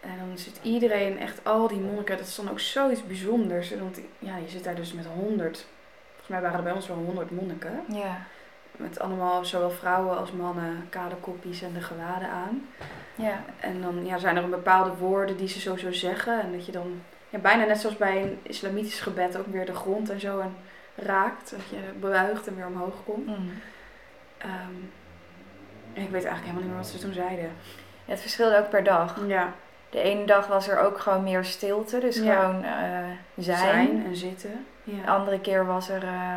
Speaker 1: En dan zit iedereen, echt al die monniken, dat is dan ook zoiets bijzonders. Want ja, je zit daar dus met honderd, volgens mij waren er bij ons wel honderd monniken.
Speaker 2: ja,
Speaker 1: Met allemaal, zowel vrouwen als mannen, kale koppies en de gewaden aan.
Speaker 2: ja,
Speaker 1: En dan ja, zijn er een bepaalde woorden die ze sowieso zeggen. En dat je dan, ja, bijna net zoals bij een islamitisch gebed, ook weer de grond en zo en raakt. Dat je bebuigt en weer omhoog komt.
Speaker 2: Mm.
Speaker 1: Ehm, en ik weet eigenlijk helemaal niet meer wat ze toen zeiden.
Speaker 2: Ja, Het verschilde ook per dag.
Speaker 1: Ja,
Speaker 2: De ene dag was er ook gewoon meer stilte, dus
Speaker 1: Ja.
Speaker 2: gewoon eh, zijn.
Speaker 1: zijn en zitten.
Speaker 2: De andere keer was er eh,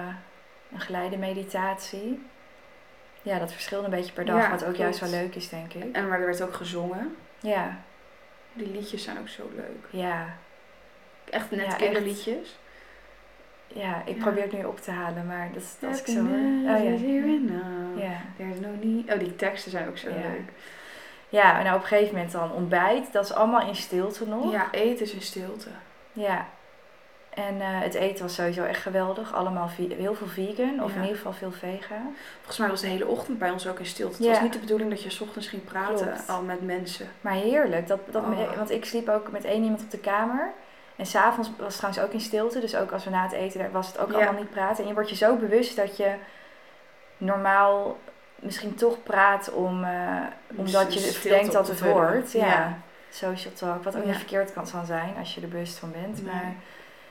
Speaker 2: een geleide meditatie. Ja, dat verschilde een beetje per dag,
Speaker 1: Ja,
Speaker 2: wat ook
Speaker 1: klopt.
Speaker 2: juist wel leuk is, denk ik.
Speaker 1: En maar er werd ook gezongen.
Speaker 2: Ja,
Speaker 1: Die liedjes zijn ook zo leuk.
Speaker 2: ja,
Speaker 1: Echt net
Speaker 2: Ja,
Speaker 1: kinderliedjes.
Speaker 2: ja. Ik
Speaker 1: Ja.
Speaker 2: probeer het nu op te halen, maar dat, is- als ik zo hoor. Oh ja.
Speaker 1: There's no need. Oh, die teksten zijn ook zo leuk.
Speaker 2: ja, en nou op een gegeven moment dan ontbijt. Dat is allemaal in stilte nog.
Speaker 1: Ja, eten is in stilte.
Speaker 2: Ja. En eh, het eten was sowieso echt geweldig. Allemaal heel veel vegan, of
Speaker 1: Ja.
Speaker 2: in ieder geval veel vegan.
Speaker 1: Volgens mij was de hele ochtend bij ons ook in stilte. Het
Speaker 2: Ja.
Speaker 1: was niet de bedoeling dat je 's ochtends ging praten
Speaker 2: Klopt.
Speaker 1: al met mensen.
Speaker 2: Maar heerlijk. Dat, dat,
Speaker 1: Oh.
Speaker 2: Want ik sliep ook met één iemand op de kamer. En s'avonds was het trouwens ook in stilte. Dus ook als we na het eten was het ook
Speaker 1: Ja.
Speaker 2: allemaal niet praten. En je wordt je zo bewust dat je normaal misschien toch praat om, eh, omdat je
Speaker 1: stilte
Speaker 2: denkt dat het hoort. Ja. Social talk, wat ook niet verkeerd kan zijn als je er bewust van bent.
Speaker 1: Nee.
Speaker 2: Maar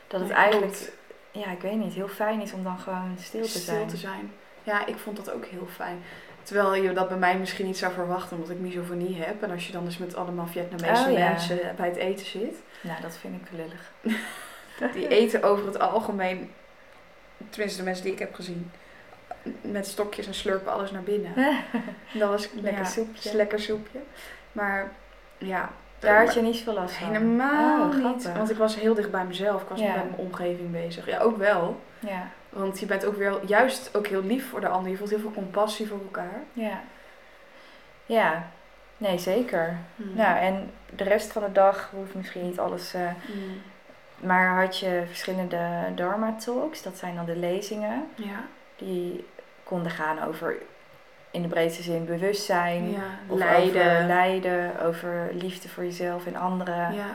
Speaker 2: dat het eigenlijk, ja, ik weet niet, heel fijn is om dan gewoon stil te
Speaker 1: stil
Speaker 2: zijn.
Speaker 1: te zijn. Ja, ik vond dat ook heel fijn. Terwijl je dat bij mij misschien niet zou verwachten, omdat ik misofonie heb. En als je dan dus met allemaal Vietnamese
Speaker 2: Oh, ja.
Speaker 1: mensen bij het eten zit.
Speaker 2: Nou, dat vind ik lullig.
Speaker 1: Die eten over het algemeen, tenminste de mensen die ik heb gezien, met stokjes en slurpen alles naar binnen. Dat was
Speaker 2: Lekker
Speaker 1: ja,
Speaker 2: soepje.
Speaker 1: lekker soepje. Maar ja,
Speaker 2: Daar had je niet veel last van.
Speaker 1: helemaal
Speaker 2: Oh,
Speaker 1: niet. Want ik was heel dicht bij mezelf. Ik was
Speaker 2: Ja.
Speaker 1: met mijn omgeving bezig. Ja, ook wel.
Speaker 2: Ja,
Speaker 1: Want je bent ook weer juist ook heel lief voor de ander. Je voelt heel veel compassie voor elkaar.
Speaker 2: ja. Ja, nee, zeker. Nou, en de rest van de dag hoeft misschien niet alles. eh,
Speaker 1: Hmm.
Speaker 2: maar had je verschillende Dharma talks, dat zijn dan de lezingen.
Speaker 1: Ja.
Speaker 2: Die konden gaan over, in de breedste zin, bewustzijn.
Speaker 1: ja.
Speaker 2: Of
Speaker 1: Lijden.
Speaker 2: over lijden, over liefde voor jezelf en anderen. Ja,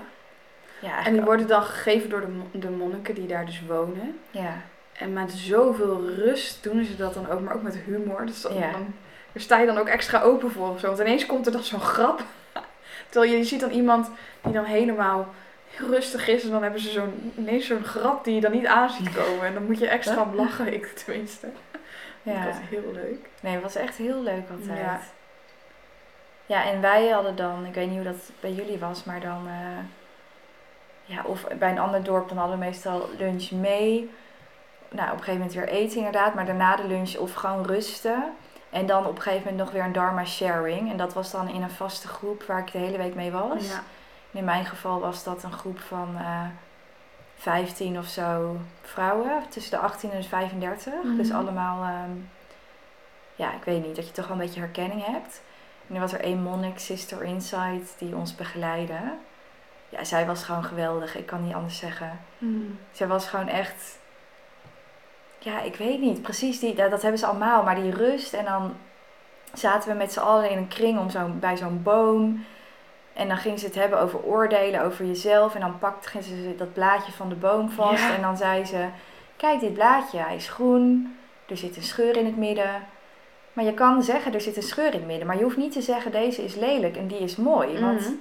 Speaker 1: Ja. En die
Speaker 2: ook-
Speaker 1: worden dan gegeven door de, de monniken die daar dus wonen.
Speaker 2: Ja,
Speaker 1: En met zoveel rust doen ze dat dan ook, maar ook met humor. Dus dan,
Speaker 2: Ja.
Speaker 1: dan, daar sta je dan ook extra open voor of zo. Want ineens komt er dan zo'n grap. Terwijl je, je ziet dan iemand die dan helemaal rustig is. En dan hebben ze zo'n, ineens zo'n grap die je dan niet aan ziet komen. En dan moet je extra om lachen, ik tenminste.
Speaker 2: Ja.
Speaker 1: Dat was heel leuk.
Speaker 2: Nee, het was echt heel leuk altijd.
Speaker 1: Ja.
Speaker 2: Ja, en wij hadden dan, ik weet niet hoe dat bij jullie was, maar dan, eh, ja, of bij een ander dorp, dan hadden we meestal lunch mee. Nou, op een gegeven moment weer eten inderdaad, maar daarna de lunch of gewoon rusten. En dan op een gegeven moment nog weer een Dharma sharing. En dat was dan in een vaste groep waar ik de hele week mee was.
Speaker 1: Ja.
Speaker 2: En in mijn geval was dat een groep van eh 15 of zo vrouwen, tussen de 18 en de 35.
Speaker 1: Mhm.
Speaker 2: Dus allemaal, ehm, ja, ik weet niet, dat je toch wel een beetje herkenning hebt. En er was er één monnik, Sister Insight, die ons begeleidde. Ja, zij was gewoon geweldig, ik kan niet anders zeggen.
Speaker 1: Hmm.
Speaker 2: Zij was gewoon echt, ja, ik weet niet, precies die, dat, dat hebben ze allemaal, maar die rust. En dan zaten we met z'n allen in een kring om zo'n bij zo'n boom. En dan gingen ze het hebben over oordelen, over jezelf. En dan pakten ze dat blaadje van de boom vast.
Speaker 1: Ja.
Speaker 2: En dan zei ze, kijk dit blaadje, hij is groen. Er zit een scheur in het midden. Maar je kan zeggen, er zit een scheur in het midden. Maar je hoeft niet te zeggen, deze is lelijk en die is mooi. Want
Speaker 1: Mhm.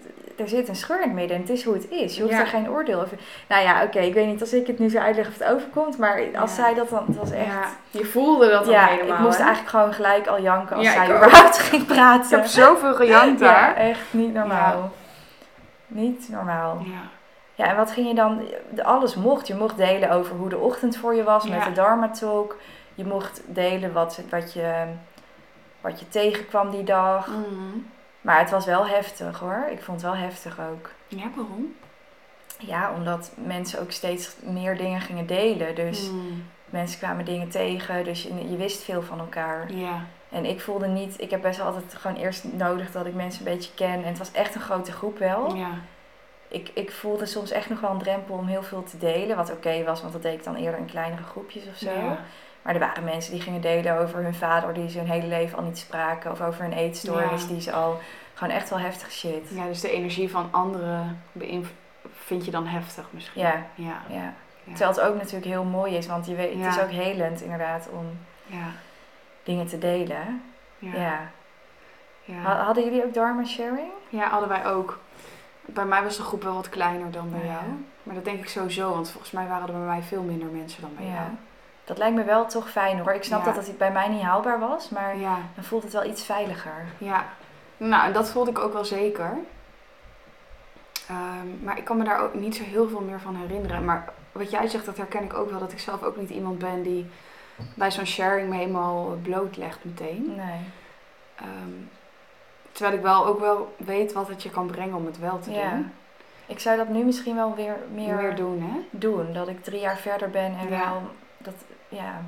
Speaker 2: Er zit een scheur in het midden en het is hoe het is. Je hoeft
Speaker 1: Ja.
Speaker 2: er geen oordeel over. Nou ja, oké, ik weet niet als ik het nu zo uitleg of het overkomt. Maar als
Speaker 1: Ja.
Speaker 2: zij dat dan, het was echt...
Speaker 1: Ja, je voelde dat dan
Speaker 2: Ja,
Speaker 1: helemaal.
Speaker 2: ik moest
Speaker 1: hè?
Speaker 2: eigenlijk gewoon gelijk al janken als zij überhaupt ging praten.
Speaker 1: Ik heb zoveel gejankt
Speaker 2: Ja,
Speaker 1: daar.
Speaker 2: echt niet normaal. Niet normaal.
Speaker 1: Ja.
Speaker 2: Ja, en wat ging je dan... Alles mocht. Je mocht delen over hoe de ochtend voor je was met de Dharma Talk. Je mocht delen wat, wat, je, wat je tegenkwam die dag.
Speaker 1: Mhm.
Speaker 2: Maar het was wel heftig hoor. Ik vond het wel heftig ook.
Speaker 1: Ja, waarom?
Speaker 2: Ja, omdat mensen ook steeds meer dingen gingen delen. Dus
Speaker 1: Hmm.
Speaker 2: mensen kwamen dingen tegen. Dus je, je wist veel van elkaar.
Speaker 1: Ja.
Speaker 2: En ik voelde niet, ik heb best wel altijd gewoon eerst nodig dat ik mensen een beetje ken. En het was echt een grote groep wel.
Speaker 1: Ja.
Speaker 2: Ik, ik voelde soms echt nog wel een drempel om heel veel te delen. Wat oké was, want dat deed ik dan eerder in kleinere groepjes of zo.
Speaker 1: Ja.
Speaker 2: Maar er waren mensen die gingen delen over hun vader die ze hun hele leven al niet spraken. Of over hun eetstoornis
Speaker 1: Ja.
Speaker 2: die ze al... Gewoon echt wel heftig shit.
Speaker 1: ja, dus de energie van anderen vind je dan heftig misschien.
Speaker 2: Ja,
Speaker 1: Ja.
Speaker 2: Terwijl het ook natuurlijk heel mooi is. Want je weet, het is ook helend inderdaad om
Speaker 1: Ja.
Speaker 2: dingen te delen.
Speaker 1: Ja.
Speaker 2: Ja.
Speaker 1: Ja.
Speaker 2: Ha- Hadden jullie ook Dharma sharing?
Speaker 1: Ja, hadden wij ook. Bij mij was de groep wel wat kleiner dan bij
Speaker 2: Ja.
Speaker 1: jou. Maar dat denk ik sowieso, want volgens mij waren er bij mij veel minder mensen dan bij
Speaker 2: Ja.
Speaker 1: jou.
Speaker 2: Dat lijkt me wel toch fijn hoor. Ik snap
Speaker 1: Ja.
Speaker 2: dat het bij mij niet haalbaar was. Maar
Speaker 1: Ja,
Speaker 2: dan voelt het wel iets veiliger.
Speaker 1: ja. Nou, dat voelde ik ook wel zeker. Ehm, maar ik kan me daar ook niet zo heel veel meer van herinneren. Maar wat jij zegt, dat herken ik ook wel. Dat ik zelf ook niet iemand ben die bij zo'n sharing me helemaal blootlegt meteen.
Speaker 2: Nee.
Speaker 1: Ehm, terwijl ik wel ook wel weet wat het je kan brengen om het wel te
Speaker 2: Ja.
Speaker 1: doen.
Speaker 2: Ik zou dat nu misschien wel weer meer,
Speaker 1: Meer doen, hè?
Speaker 2: doen. Dat ik drie jaar verder ben en
Speaker 1: Ja.
Speaker 2: wel dat, ja.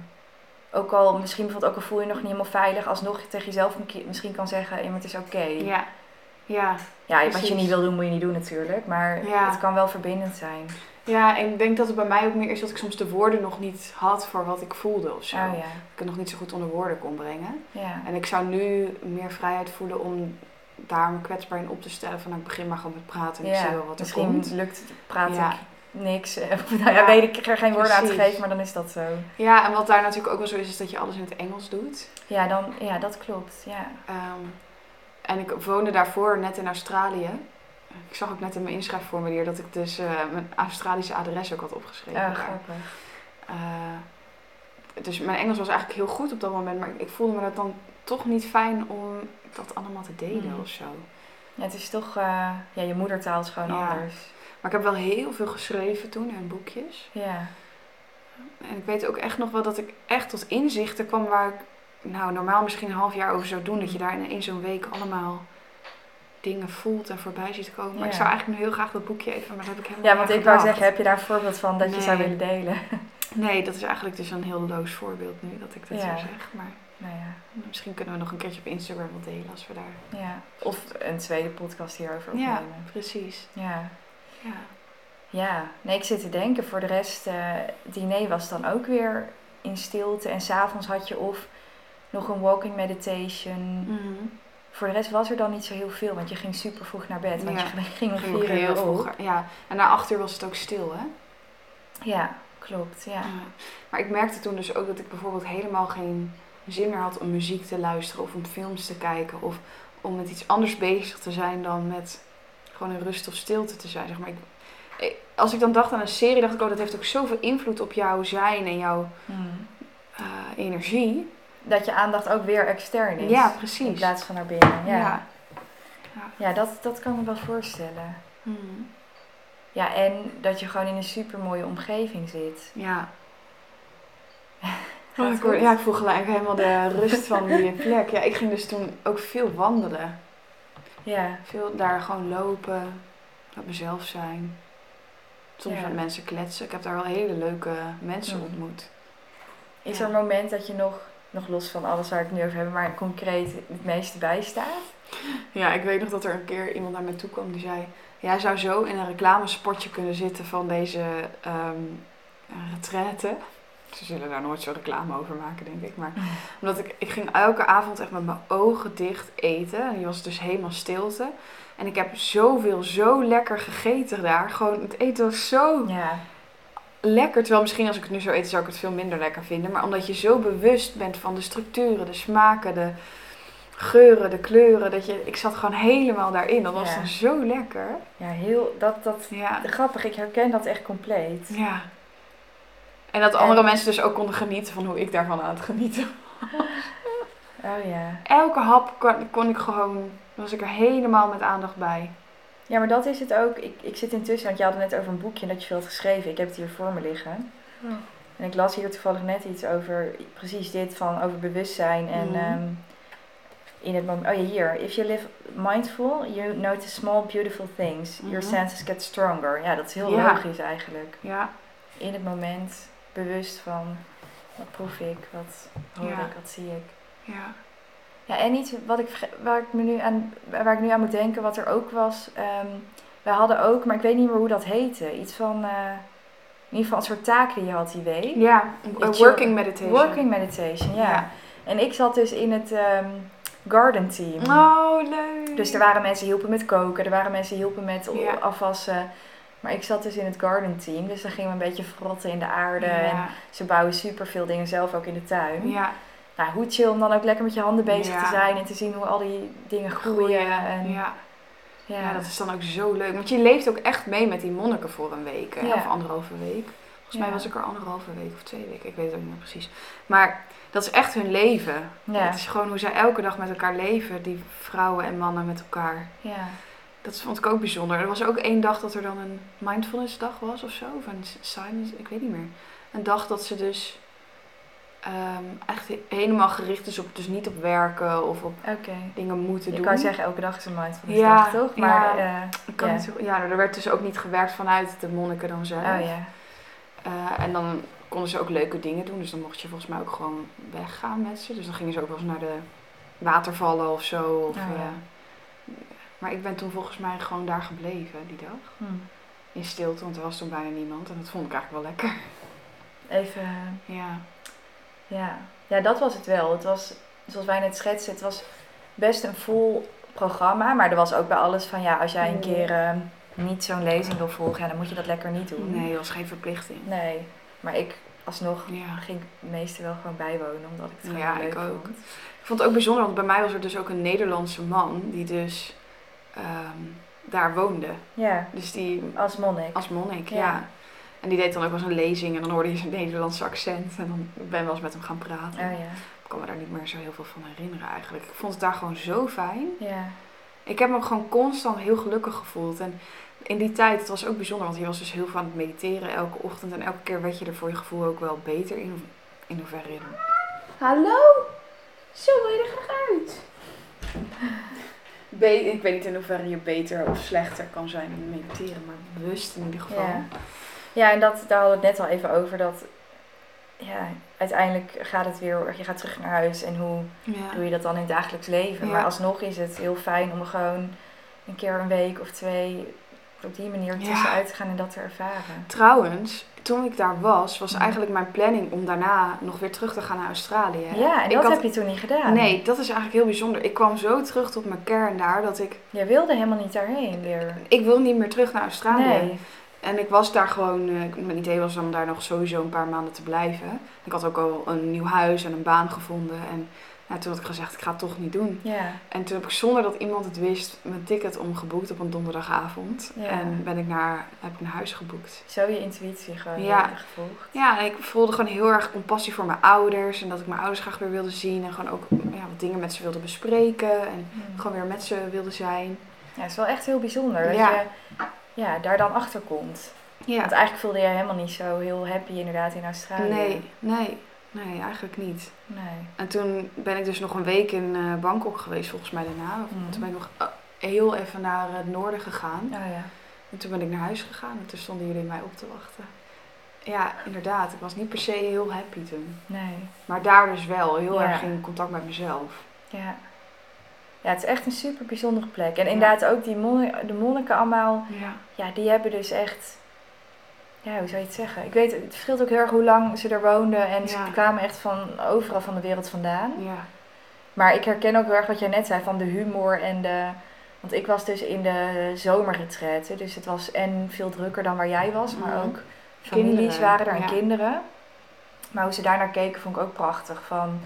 Speaker 2: Ook al, misschien bijvoorbeeld ook al voel je je nog niet helemaal veilig, alsnog tegen jezelf misschien kan zeggen, ja, maar het is oké.
Speaker 1: Ja. Ja.
Speaker 2: Ja, wat je niet wil doen, moet je niet doen natuurlijk. Maar
Speaker 1: Ja.
Speaker 2: het kan wel verbindend zijn.
Speaker 1: Ja, en ik denk dat het bij mij ook meer is dat ik soms de woorden nog niet had voor wat ik voelde of zo.
Speaker 2: Oh ja.
Speaker 1: Ik het nog niet zo goed onder woorden kon brengen.
Speaker 2: Ja.
Speaker 1: En ik zou nu meer vrijheid voelen om daar me kwetsbaar in op te stellen. Van nou, ik begin maar gewoon met praten en ik zie wel wat er
Speaker 2: misschien
Speaker 1: komt.
Speaker 2: lukt ik niks. nou ja, weet ik er geen woorden aan te geven, maar dan is dat zo.
Speaker 1: Ja, en wat daar natuurlijk ook wel zo is, is dat je alles in het Engels doet.
Speaker 2: Ja, dan, ja dat klopt. Ja.
Speaker 1: Ehm, en ik woonde daarvoor net in Australië. Ik zag ook net in mijn inschrijfformulier dat ik dus eh, mijn Australische adres ook had opgeschreven.
Speaker 2: Oh, grappig.
Speaker 1: Eh, dus mijn Engels was eigenlijk heel goed op dat moment, maar ik voelde me dat dan toch niet fijn om dat allemaal te delen
Speaker 2: Mhm.
Speaker 1: of zo.
Speaker 2: Ja, het is toch, eh, ja, je moedertaal is gewoon
Speaker 1: Ja.
Speaker 2: anders.
Speaker 1: Maar ik heb wel heel veel geschreven toen in boekjes.
Speaker 2: Ja.
Speaker 1: En ik weet ook echt nog wel dat ik echt tot inzichten kwam waar ik nou, normaal misschien een half jaar over zou doen. Dat je daar in één zo'n week allemaal dingen voelt en voorbij ziet komen. Maar ik
Speaker 2: Ja.
Speaker 1: zou eigenlijk nu heel graag dat boekje even, maar dat heb ik helemaal
Speaker 2: Ja, want
Speaker 1: niet
Speaker 2: ik wou zeggen, heb je daar een voorbeeld van dat je zou willen delen?
Speaker 1: Nee, dat is eigenlijk dus een heel loos voorbeeld nu dat ik dat
Speaker 2: Ja.
Speaker 1: zo zeg. Maar
Speaker 2: nou ja,
Speaker 1: misschien kunnen we nog een keertje op Instagram wel delen als we daar...
Speaker 2: ja. Of een tweede podcast hierover
Speaker 1: Ja,
Speaker 2: opnemen.
Speaker 1: precies.
Speaker 2: Ja.
Speaker 1: Ja.
Speaker 2: Ja, nee, ik zit te denken, voor de rest, eh diner was dan ook weer in stilte. En s'avonds had je of nog een walking meditation.
Speaker 1: Mhm.
Speaker 2: Voor de rest was er dan niet zo heel veel, want je ging super vroeg naar bed. Want
Speaker 1: Ja.
Speaker 2: je ging om vier
Speaker 1: heel
Speaker 2: uur op.
Speaker 1: vroeg. Ja, en na acht uur was het ook stil, hè?
Speaker 2: Ja, klopt, ja.
Speaker 1: Ja. Maar ik merkte toen dus ook dat ik bijvoorbeeld helemaal geen zin meer had om muziek te luisteren of om films te kijken of om met iets anders bezig te zijn dan met gewoon in rust of stilte te zijn. Zeg maar. ik, ik- als ik dan dacht aan een serie, dacht ik, oh, dat heeft ook zoveel invloed op jouw zijn en jouw
Speaker 2: Hmm.
Speaker 1: eh, energie.
Speaker 2: Dat je aandacht ook weer extern is.
Speaker 1: Ja,
Speaker 2: In
Speaker 1: precies.
Speaker 2: plaats van naar binnen. Ja,
Speaker 1: Ja.
Speaker 2: ja. dat, dat kan me wel voorstellen.
Speaker 1: Hmm.
Speaker 2: Ja, en dat je gewoon in een super mooie omgeving zit.
Speaker 1: Ja. Oh, ik, word- ja, ik voel gelijk helemaal de rust van die plek. Ja, ik ging dus toen ook veel wandelen.
Speaker 2: Ja,
Speaker 1: Veel daar gewoon lopen, met mezelf zijn. Soms
Speaker 2: Ja.
Speaker 1: met mensen kletsen. Ik heb daar wel hele leuke mensen
Speaker 2: Mm.
Speaker 1: ontmoet.
Speaker 2: is
Speaker 1: Ja.
Speaker 2: er een moment dat je nog, nog los van alles waar ik het nu over heb, maar concreet het meeste bij staat?
Speaker 1: Ja, ik weet nog dat er een keer iemand naar me toe kwam die zei... Jij zou zo in een reclamespotje kunnen zitten van deze ehm retraite. Ze zullen daar nooit zo reclame over maken, denk ik. Maar omdat ik, ik ging elke avond echt met mijn ogen dicht eten. En die was dus helemaal stilte. En ik heb zoveel, zo lekker gegeten daar. Gewoon, het eten was zo
Speaker 2: Ja,
Speaker 1: lekker. Terwijl misschien als ik het nu zou eten, zou ik het veel minder lekker vinden. Maar omdat je zo bewust bent van de structuren, de smaken, de geuren, de kleuren. Dat je, ik zat gewoon helemaal daarin. Dat was
Speaker 2: Ja.
Speaker 1: dan zo lekker.
Speaker 2: ja heel, dat, dat,
Speaker 1: Ja.
Speaker 2: grappig, ik herken dat echt compleet.
Speaker 1: ja. En dat
Speaker 2: En-
Speaker 1: andere mensen dus ook konden genieten van hoe ik daarvan aan het genieten.
Speaker 2: Oh ja.
Speaker 1: Elke hap kon, kon ik gewoon, was ik er helemaal met aandacht bij.
Speaker 2: Ja, maar dat is het ook. Ik, ik zit intussen, want je had het net over een boekje dat je veel had geschreven. Ik heb het hier voor me liggen. En ik las hier toevallig net iets over precies dit van over bewustzijn en
Speaker 1: Mhm.
Speaker 2: ehm, in het moment. Oh ja, hier. If you live mindful, you notice small beautiful things. Your
Speaker 1: Mhm.
Speaker 2: senses get stronger. Ja, dat is heel
Speaker 1: Ja.
Speaker 2: logisch eigenlijk.
Speaker 1: Ja,
Speaker 2: In het moment bewust van wat proef ik, wat hoor
Speaker 1: Ja.
Speaker 2: ik, wat zie ik.
Speaker 1: ja.
Speaker 2: Ja, en iets wat ik, waar, ik me nu aan, waar ik nu aan moet denken, wat er ook was. ehm wij hadden ook, maar ik weet niet meer hoe dat heette. Iets van, eh, in ieder geval een soort taak die je had die week.
Speaker 1: Ja, working meditation.
Speaker 2: Working meditation, ja.
Speaker 1: Ja.
Speaker 2: En ik zat dus in het ehm, garden team.
Speaker 1: Oh, leuk.
Speaker 2: Dus er waren mensen die hielpen met koken, er waren mensen die hielpen met
Speaker 1: Ja.
Speaker 2: afwassen. Maar ik zat dus in het garden team, dus dan gingen we een beetje frotten in de aarde. En ze bouwen super veel dingen zelf ook in de tuin.
Speaker 1: ja.
Speaker 2: Nou, hoe chill om dan ook lekker met je handen bezig
Speaker 1: Ja.
Speaker 2: te zijn en te zien hoe al die dingen groeien.
Speaker 1: Groeien.
Speaker 2: En,
Speaker 1: Ja.
Speaker 2: ja.
Speaker 1: Dat is dan ook zo leuk. Want je leeft ook echt mee met die monniken voor een week. Of anderhalve week. Volgens mij was ik er anderhalve week of twee weken. Ik weet het ook niet meer precies. Maar dat is echt hun leven.
Speaker 2: Ja.
Speaker 1: Het is gewoon hoe zij elke dag met elkaar leven. Die vrouwen en mannen met elkaar.
Speaker 2: ja.
Speaker 1: Dat vond ik ook bijzonder. Er was ook één dag dat er dan een mindfulness dag was of zo. Of een silence, ik weet niet meer. Een dag dat ze dus ehm, echt he- helemaal gericht is op, dus niet op werken of op dingen moeten
Speaker 2: Je
Speaker 1: doen.
Speaker 2: kan zeggen, elke dag is een mindfulness
Speaker 1: Ja,
Speaker 2: dag, toch? Maar,
Speaker 1: ja. Ik kan zo- ja, er werd dus ook niet gewerkt vanuit de monniken dan zelf.
Speaker 2: oh.
Speaker 1: Eh, en dan konden ze ook leuke dingen doen. Dus dan mocht je volgens mij ook gewoon weggaan met ze. Dus dan gingen ze ook wel eens naar de watervallen of zo. Of,
Speaker 2: Oh, ja.
Speaker 1: eh, maar ik ben toen volgens mij gewoon daar gebleven die dag.
Speaker 2: Hm.
Speaker 1: In stilte, want er was toen bijna niemand. En dat vond ik eigenlijk wel lekker.
Speaker 2: Even,
Speaker 1: Ja.
Speaker 2: ja. Ja, dat was het wel. Het was, zoals wij net schetsen, het was best een vol programma. Maar er was ook bij alles van, ja, als jij een
Speaker 1: Mm.
Speaker 2: keer... eh, niet zo'n lezing wil volgen, ja, dan moet je dat lekker niet doen.
Speaker 1: Nee, dat was geen verplichting.
Speaker 2: Nee, maar ik alsnog
Speaker 1: Ja.
Speaker 2: ging ik meestal wel gewoon bijwonen, omdat ik het gewoon
Speaker 1: Ja,
Speaker 2: leuk
Speaker 1: ik ook.
Speaker 2: vond.
Speaker 1: Ik vond het ook bijzonder, want bij mij was er dus ook een Nederlandse man die dus ehm, daar woonde.
Speaker 2: Ja,
Speaker 1: Dus die
Speaker 2: als monnik.
Speaker 1: als monnik, ja.
Speaker 2: Ja.
Speaker 1: En die deed dan ook wel eens een lezing en dan hoorde je zijn Nederlandse accent. En dan ben ik wel eens met hem gaan praten.
Speaker 2: Oh ja.
Speaker 1: Ik kan me daar niet meer zo heel veel van herinneren eigenlijk. Ik vond het daar gewoon zo fijn.
Speaker 2: Ja.
Speaker 1: Ik heb me gewoon constant heel gelukkig gevoeld. En in die tijd, het was ook bijzonder, want je was dus heel veel aan het mediteren elke ochtend. En elke keer werd je er voor je gevoel ook wel beter in. In hoeverre. Hallo? Zo wil je er graag uit? Be ik weet niet in hoeverre je beter of slechter kan zijn in mediteren, maar bewust in ieder geval.
Speaker 2: Ja. Ja, en dat, daar hadden we het net al even over. Dat ja, uiteindelijk gaat het weer, je gaat terug naar huis. En hoe
Speaker 1: Ja.
Speaker 2: doe je dat dan in het dagelijks leven?
Speaker 1: Ja.
Speaker 2: Maar alsnog is het heel fijn om gewoon een keer een week of twee op die manier tussenuit te gaan en dat te ervaren.
Speaker 1: Trouwens, toen ik daar was, was
Speaker 2: Mhm.
Speaker 1: eigenlijk mijn planning om daarna nog weer terug te gaan naar Australië.
Speaker 2: Ja, en
Speaker 1: Ik
Speaker 2: dat
Speaker 1: had-
Speaker 2: heb je toen niet gedaan.
Speaker 1: Nee, dat is eigenlijk heel bijzonder. Ik kwam zo terug tot mijn kern daar dat ik...
Speaker 2: Je wilde helemaal niet daarheen weer.
Speaker 1: Ik wil niet meer terug naar Australië.
Speaker 2: Nee.
Speaker 1: En ik was daar gewoon... eh, Mijn idee was om daar nog sowieso een paar maanden te blijven. Ik had ook al een nieuw huis en een baan gevonden. En ja, toen had ik gezegd, ik ga het toch niet doen.
Speaker 2: Ja.
Speaker 1: En toen heb ik zonder dat iemand het wist mijn ticket omgeboekt op een donderdagavond.
Speaker 2: Ja.
Speaker 1: En ben ik naar, heb ik naar huis geboekt.
Speaker 2: Zo je intuïtie gewoon
Speaker 1: Ja.
Speaker 2: eh, gevolgd.
Speaker 1: Ja, en ik voelde gewoon heel erg compassie voor mijn ouders. En dat ik mijn ouders graag weer wilde zien. En gewoon ook ja, wat dingen met ze wilde bespreken. En
Speaker 2: Hmm.
Speaker 1: gewoon weer met ze wilde zijn.
Speaker 2: Ja, het is wel echt heel bijzonder dat je ja, daar dan achter komt.
Speaker 1: Ja.
Speaker 2: Want eigenlijk voelde jij helemaal niet zo heel happy inderdaad in Australië.
Speaker 1: Nee, nee, nee, eigenlijk niet.
Speaker 2: Nee.
Speaker 1: En toen ben ik dus nog een week in eh, Bangkok geweest, volgens mij daarna.
Speaker 2: Mhm.
Speaker 1: Toen ben ik nog eh, heel even naar het noorden gegaan.
Speaker 2: Oh ja.
Speaker 1: En toen ben ik naar huis gegaan en toen stonden jullie mij op te wachten. Ja, inderdaad. Ik was niet per se heel happy toen.
Speaker 2: Nee.
Speaker 1: Maar daar dus wel. Heel
Speaker 2: Ja.
Speaker 1: erg in contact met mezelf.
Speaker 2: Ja. Ja, het is echt een super bijzondere plek. En inderdaad ook die monniken, de monniken allemaal,
Speaker 1: Ja.
Speaker 2: ja, die hebben dus echt... Ja, hoe zou je het zeggen? Ik weet, het verschilt ook heel erg hoe lang ze er woonden. En ze
Speaker 1: Ja.
Speaker 2: kwamen echt van overal van de wereld vandaan.
Speaker 1: Ja.
Speaker 2: Maar ik herken ook heel erg wat jij net zei van de humor en de... Want ik was dus in de zomerretraite. Dus het was en veel drukker dan waar jij was. Maar
Speaker 1: Mhm.
Speaker 2: ook families waren er en
Speaker 1: ja.
Speaker 2: kinderen. Maar hoe ze daar naar keken vond ik ook prachtig. Van,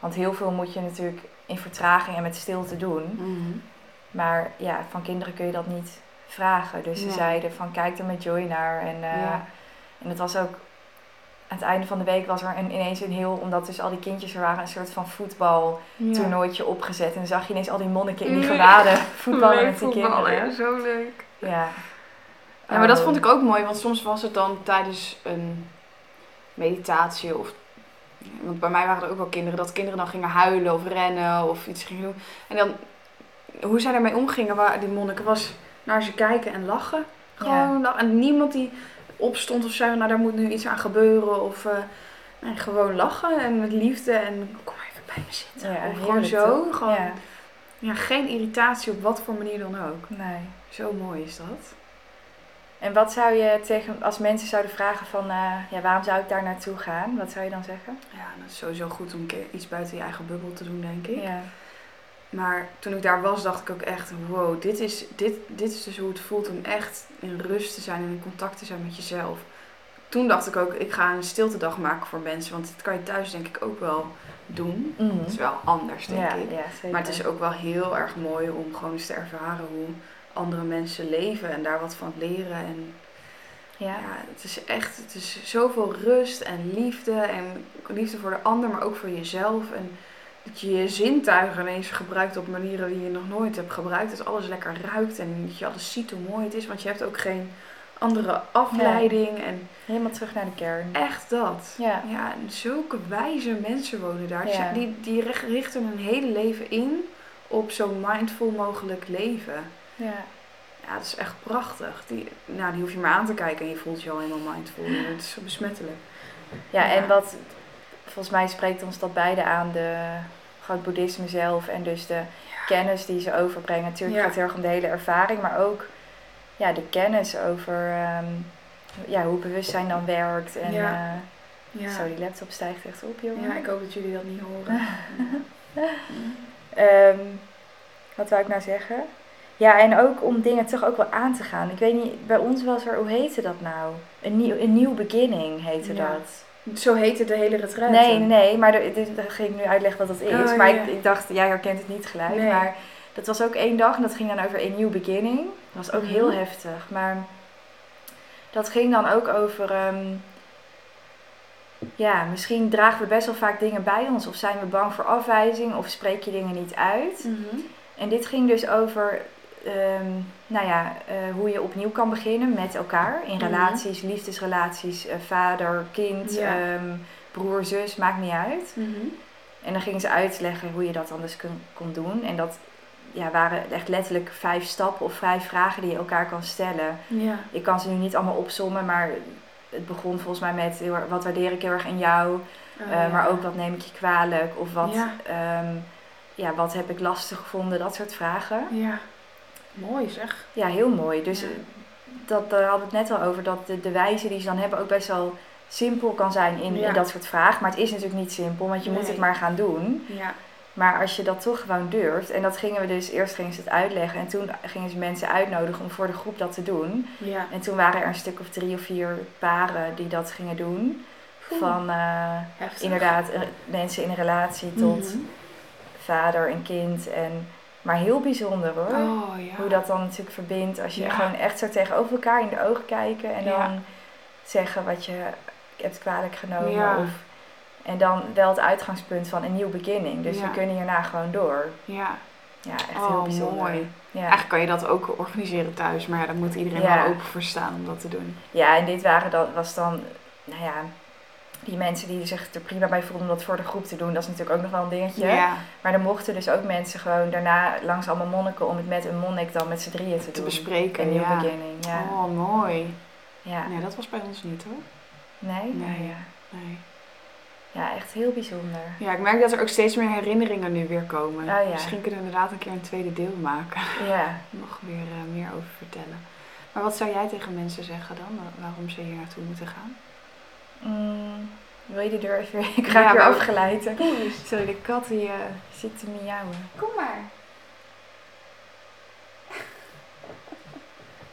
Speaker 2: want heel veel moet je natuurlijk in vertraging en met stilte doen.
Speaker 1: Mhm.
Speaker 2: Maar ja, van kinderen kun je dat niet vragen. Dus ze zeiden van kijk er met Joy naar. En,
Speaker 1: Ja.
Speaker 2: en het was ook... Aan het einde van de week was er een, ineens een heel... Omdat dus al die kindjes er waren, een soort van voetbal
Speaker 1: Ja.
Speaker 2: opgezet. En dan zag je ineens al die monniken in die
Speaker 1: Nee.
Speaker 2: gewaden voetballen
Speaker 1: Leuk
Speaker 2: met die
Speaker 1: voetballen,
Speaker 2: kinderen.
Speaker 1: Zo leuk.
Speaker 2: Ja.
Speaker 1: Ja, maar dat
Speaker 2: Oh.
Speaker 1: vond ik ook mooi, want soms was het dan tijdens een meditatie of... Want bij mij waren er ook wel kinderen, dat kinderen dan gingen huilen of rennen of iets gingen doen. En dan, hoe zij daarmee omgingen, waar die monniken, was naar ze kijken en lachen. Gewoon lachen. En niemand die opstond of zei, nou daar moet nu iets aan gebeuren. Of eh, nee, gewoon lachen en met liefde en kom maar even bij me zitten.
Speaker 2: Ja,
Speaker 1: of gewoon zo.
Speaker 2: toch?
Speaker 1: Gewoon,
Speaker 2: Ja.
Speaker 1: ja, geen irritatie op wat voor manier dan ook.
Speaker 2: Nee.
Speaker 1: Zo mooi is dat.
Speaker 2: En wat zou je tegen, als mensen zouden vragen van, eh, ja, waarom zou ik daar naartoe gaan? Wat zou je dan zeggen?
Speaker 1: Ja, dat is sowieso goed om een keer iets buiten je eigen bubbel te doen, denk ik.
Speaker 2: Ja.
Speaker 1: Maar toen ik daar was, dacht ik ook echt, wow, dit is, dit, dit is dus hoe het voelt om echt in rust te zijn en in contact te zijn met jezelf. Toen dacht ik ook, ik ga een stiltedag maken voor mensen, want dat kan je thuis denk ik ook wel doen.
Speaker 2: Mhm.
Speaker 1: Het is wel anders, denk
Speaker 2: ja,
Speaker 1: ik.
Speaker 2: ja.
Speaker 1: Maar het is ook wel heel erg mooi om gewoon eens te ervaren hoe andere mensen leven en daar wat van leren. En
Speaker 2: Ja.
Speaker 1: ja, het is echt, het is zoveel rust en liefde. En liefde voor de ander, maar ook voor jezelf. En dat je je zintuigen ineens gebruikt op manieren die je nog nooit hebt gebruikt. Dat alles lekker ruikt en dat je alles ziet hoe mooi het is. Want je hebt ook geen andere afleiding. En
Speaker 2: Helemaal terug naar de kern.
Speaker 1: echt dat.
Speaker 2: Ja.
Speaker 1: Ja, en zulke wijze mensen wonen daar.
Speaker 2: Ja.
Speaker 1: zijn- Die, die richt- richten hun hele leven in op zo mindful mogelijk leven.
Speaker 2: Ja.
Speaker 1: Ja, dat is echt prachtig. Die, nou, die hoef je maar aan te kijken en je voelt je al helemaal mindful. Het is zo besmettelijk.
Speaker 2: Ja,
Speaker 1: Ja.
Speaker 2: en wat volgens mij spreekt ons dat beide aan, de, het boeddhisme zelf en dus de kennis die ze overbrengen. Natuurlijk gaat het heel erg om de hele ervaring, maar ook ja, de kennis over ehm, ja, hoe bewustzijn dan werkt. En
Speaker 1: Ja.
Speaker 2: eh,
Speaker 1: Ja.
Speaker 2: zo, die laptop stijgt echt op, jongen.
Speaker 1: ja, ik hoop dat jullie dat niet horen.
Speaker 2: Ehm, wat wou ik nou zeggen? Ja, en ook om dingen toch ook wel aan te gaan. Ik weet niet, bij ons was er, hoe heette dat nou? Een nieuw, een nieuw beginning heette
Speaker 1: Ja.
Speaker 2: dat.
Speaker 1: Zo heette de hele retraite.
Speaker 2: Nee, nee, maar er- ging ik nu uitleggen wat dat is.
Speaker 1: Oh,
Speaker 2: maar ik, ik dacht, jij herkent het niet gelijk.
Speaker 1: Nee.
Speaker 2: Maar dat was ook één dag en dat ging dan over een nieuw beginning. Dat was ook
Speaker 1: Mhm.
Speaker 2: heel heftig. Maar dat ging dan ook over... ehm, ja, misschien dragen we best wel vaak dingen bij ons. Of zijn we bang voor afwijzing. Of spreek je dingen niet uit.
Speaker 1: Mhm.
Speaker 2: En dit ging dus over... ehm, nou ja, eh, hoe je opnieuw kan beginnen met elkaar. In
Speaker 1: Mhm.
Speaker 2: relaties, liefdesrelaties, eh, vader, kind,
Speaker 1: Ja.
Speaker 2: ehm, broer, zus, maakt niet uit.
Speaker 1: Mhm.
Speaker 2: En dan gingen ze uitleggen hoe je dat dan dus kon, kon doen. En dat ja, waren echt letterlijk vijf stappen of vijf vragen die je elkaar kan stellen.
Speaker 1: Ja.
Speaker 2: Ik kan ze nu niet allemaal opzommen, maar het begon volgens mij met heel wat waardeer ik heel erg in jou.
Speaker 1: Oh,
Speaker 2: eh,
Speaker 1: ja.
Speaker 2: Maar ook wat neem ik je kwalijk of wat,
Speaker 1: Ja.
Speaker 2: ehm, ja, wat heb ik lastig gevonden, dat soort vragen.
Speaker 1: Ja. Mooi zeg.
Speaker 2: Ja, heel mooi. Dus
Speaker 1: Ja.
Speaker 2: dat, daar hadden we het net al over, dat de, de wijze die ze dan hebben ook best wel simpel kan zijn in,
Speaker 1: Ja.
Speaker 2: in dat soort vragen. Maar het is natuurlijk niet simpel, want je moet het maar gaan doen.
Speaker 1: Ja.
Speaker 2: Maar als je dat toch gewoon durft, en dat gingen we dus, eerst gingen ze het uitleggen en toen gingen ze mensen uitnodigen om voor de groep dat te doen.
Speaker 1: Ja.
Speaker 2: En toen waren er een stuk of drie of vier paren die dat gingen doen. Van eh, inderdaad eh, mensen in een relatie tot
Speaker 1: Mhm.
Speaker 2: vader en kind. En, maar heel bijzonder hoor.
Speaker 1: Oh ja.
Speaker 2: Hoe dat dan natuurlijk verbindt als je
Speaker 1: Ja.
Speaker 2: gewoon echt zo tegenover elkaar in de ogen kijken en dan zeggen wat je hebt kwalijk genomen. Of, en dan wel het uitgangspunt van een nieuw beginning. Dus we kunnen hierna gewoon door.
Speaker 1: Ja.
Speaker 2: Ja, echt
Speaker 1: Oh,
Speaker 2: heel bijzonder.
Speaker 1: mooi.
Speaker 2: Ja.
Speaker 1: Eigenlijk kan je dat ook organiseren thuis, maar ja, daar moet iedereen
Speaker 2: Ja.
Speaker 1: wel open voor staan om dat te doen.
Speaker 2: ja, en dit waren dan, was dan, nou ja, die mensen die zich er prima bij voelden om dat voor de groep te doen. Dat is natuurlijk ook nog wel een dingetje.
Speaker 1: Ja.
Speaker 2: Maar er mochten dus ook mensen gewoon daarna langs allemaal monniken om het met een monnik dan met z'n drieën te,
Speaker 1: Te
Speaker 2: doen.
Speaker 1: bespreken.
Speaker 2: Een nieuw
Speaker 1: ja.
Speaker 2: beginning, ja.
Speaker 1: Oh, mooi.
Speaker 2: ja.
Speaker 1: Nee, dat was bij ons niet hoor.
Speaker 2: Nee?
Speaker 1: Nee.
Speaker 2: Ja.
Speaker 1: Nee.
Speaker 2: ja, echt heel bijzonder.
Speaker 1: Ja, ik merk dat er ook steeds meer herinneringen nu weer komen.
Speaker 2: Oh, ja.
Speaker 1: Misschien kunnen we inderdaad een keer een tweede deel maken.
Speaker 2: Ja.
Speaker 1: Nog weer eh, meer over vertellen. Maar wat zou jij tegen mensen zeggen dan? Wa- Waarom ze hier naartoe moeten gaan?
Speaker 2: Mm, wil je de deur even? Ik ga
Speaker 1: Ja,
Speaker 2: weer afgeleid. Sorry, de kat die eh, zit te miauwen.
Speaker 1: Kom maar.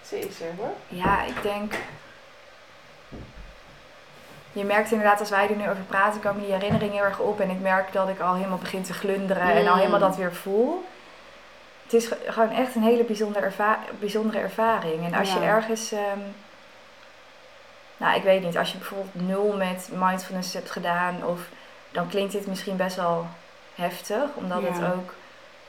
Speaker 1: Ze is er hoor.
Speaker 2: Ja, ik denk. Je merkt inderdaad, als wij er nu over praten, komen die herinneringen heel erg op. En ik merk dat ik al helemaal begin te glunderen en al
Speaker 1: Mm.
Speaker 2: helemaal dat weer voel. Het is ge- gewoon echt een hele bijzondere, erva- bijzondere ervaring. En als je ergens. ehm, nou, ik weet niet, als je bijvoorbeeld nul met mindfulness hebt gedaan, of dan klinkt dit misschien best wel heftig, omdat
Speaker 1: Ja.
Speaker 2: het ook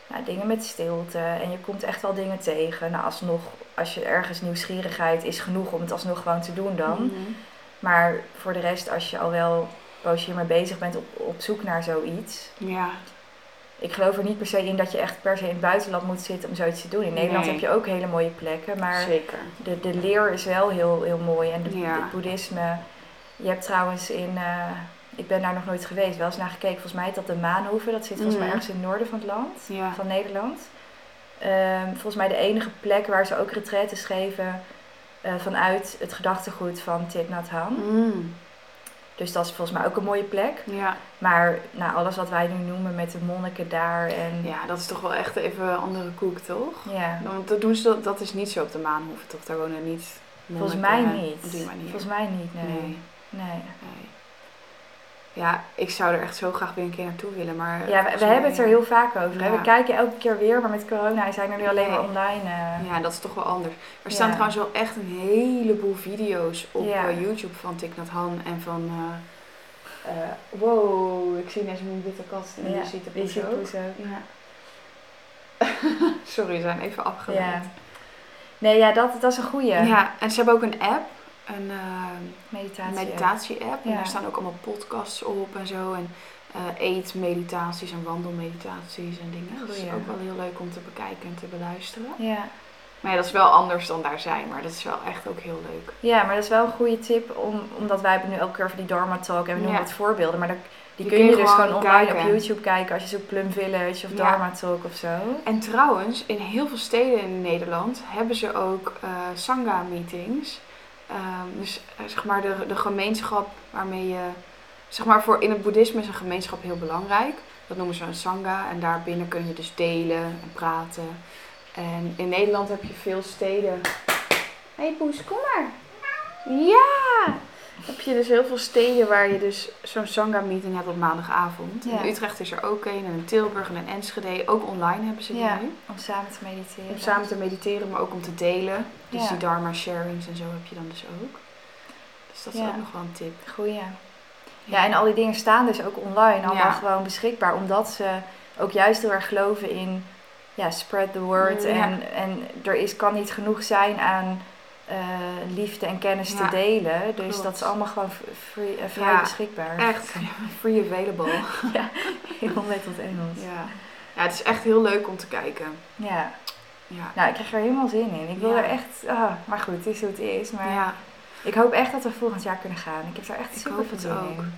Speaker 2: nou, dingen met stilte en je komt echt wel dingen tegen. Nou, alsnog, als je ergens nieuwsgierigheid is genoeg om het alsnog gewoon te doen dan.
Speaker 1: Mhm.
Speaker 2: Maar voor de rest, als je al wel een poosje hiermee bezig bent op, op zoek naar zoiets.
Speaker 1: Ja.
Speaker 2: Ik geloof er niet per se in dat je echt per se in het buitenland moet zitten om zoiets te doen. In Nederland
Speaker 1: Nee.
Speaker 2: heb je ook hele mooie plekken, maar
Speaker 1: Zeker.
Speaker 2: de, de leer is wel heel, heel mooi. En de,
Speaker 1: Ja.
Speaker 2: het boeddhisme. Je hebt trouwens in. eh, ik ben daar nog nooit geweest, wel eens naar gekeken. Volgens mij heet dat de Maanhoeve. Dat zit volgens mij
Speaker 1: Mhm.
Speaker 2: ergens in het noorden van het land,
Speaker 1: Ja.
Speaker 2: van Nederland. Ehm, volgens mij de enige plek waar ze ook retraites geven eh, vanuit het gedachtegoed van Thich Nhat Hanh.
Speaker 1: Mm.
Speaker 2: Dus dat is volgens mij ook een mooie plek.
Speaker 1: Ja.
Speaker 2: Maar nou, alles wat wij nu noemen met de monniken daar en
Speaker 1: ja, dat is toch wel echt even een andere koek, toch?
Speaker 2: ja,
Speaker 1: Want dat, doen ze, dat, dat is niet zo op de Maanhoeve, toch? Daar wonen niet
Speaker 2: volgens mij niet. Volgens mij niet, nee.
Speaker 1: Nee.
Speaker 2: nee.
Speaker 1: nee. Ja, ik zou er echt zo graag weer een keer naartoe willen, maar...
Speaker 2: Ja, we, hebben het er heel vaak over.
Speaker 1: Ja.
Speaker 2: We kijken elke keer weer, maar met corona zijn er nu alleen maar online. eh.
Speaker 1: Ja, dat is toch wel anders. Er staan
Speaker 2: Ja.
Speaker 1: trouwens wel echt een heleboel video's op
Speaker 2: Ja.
Speaker 1: eh, YouTube van Thich Nhat Hanh en van... eh, wow, ik zie net een witte kat en
Speaker 2: Ja,
Speaker 1: die ziet de
Speaker 2: die
Speaker 1: poes ook. Ja. Sorry, we zijn even afgeleid.
Speaker 2: Nee, ja, dat, dat is een goeie.
Speaker 1: Ja, en ze hebben ook een app, een
Speaker 2: Meditatie.
Speaker 1: meditatie-app. En daar staan ook allemaal podcasts op en zo. En eh eetmeditaties en wandelmeditaties en dingen. Dat is ook wel heel leuk om te bekijken en te beluisteren.
Speaker 2: Ja.
Speaker 1: Maar ja, dat is wel anders dan daar zijn, maar dat is wel echt ook heel leuk.
Speaker 2: ja, maar dat is wel een goede tip, om, omdat wij hebben nu elke keer over die Dharma Talk en we noemen het voorbeelden. Maar dat, die
Speaker 1: Die
Speaker 2: kun je,
Speaker 1: kun je
Speaker 2: dus
Speaker 1: gewoon
Speaker 2: online
Speaker 1: kijken.
Speaker 2: op YouTube kijken als je zoekt Plum Village of. Dharma Talk of zo.
Speaker 1: En trouwens, in heel veel steden in Nederland hebben ze ook eh Sangha-meetings. Ehm, dus eh, zeg maar de, de gemeenschap waarmee je... Zeg maar voor in het boeddhisme is een gemeenschap heel belangrijk. Dat noemen ze een Sangha. En daarbinnen kun je dus delen en praten. En in Nederland heb je veel steden. Hé hey Poes, kom maar. Ja! Heb je dus heel veel steden waar je dus zo'n Sangha meeting hebt op maandagavond.
Speaker 2: Ja.
Speaker 1: In Utrecht is er ook een, en in Tilburg en in Enschede. Ook online hebben ze die
Speaker 2: Ja,
Speaker 1: nu.
Speaker 2: om samen te mediteren.
Speaker 1: Om samen te mediteren, maar ook om te delen. Dus
Speaker 2: Ja.
Speaker 1: die dharma sharings en zo heb je dan dus ook. Dus dat is
Speaker 2: Ja.
Speaker 1: ook nog wel een tip.
Speaker 2: Goeie. Ja, en al die dingen staan dus ook online allemaal
Speaker 1: Ja.
Speaker 2: gewoon beschikbaar. Omdat ze ook juist heel erg geloven in ja, spread the word.
Speaker 1: Ja.
Speaker 2: En, en er is, kan niet genoeg zijn aan eh, liefde en kennis
Speaker 1: Ja,
Speaker 2: te delen. Dus
Speaker 1: klopt.
Speaker 2: dat is allemaal gewoon free, eh, vrij
Speaker 1: Ja,
Speaker 2: beschikbaar.
Speaker 1: Echt, free available.
Speaker 2: Heel net tot Engels.
Speaker 1: Ja. ja, het is echt heel leuk om te kijken.
Speaker 2: Ja.
Speaker 1: Ja.
Speaker 2: Nou, ik krijg er helemaal zin in. Ik wil
Speaker 1: Ja.
Speaker 2: er echt... ah, maar goed, het is hoe het is. Maar
Speaker 1: ja,
Speaker 2: ik hoop echt dat we volgend jaar kunnen gaan. Ik heb daar echt
Speaker 1: Ik
Speaker 2: super
Speaker 1: hoop
Speaker 2: veel
Speaker 1: het
Speaker 2: zin
Speaker 1: ook.
Speaker 2: in.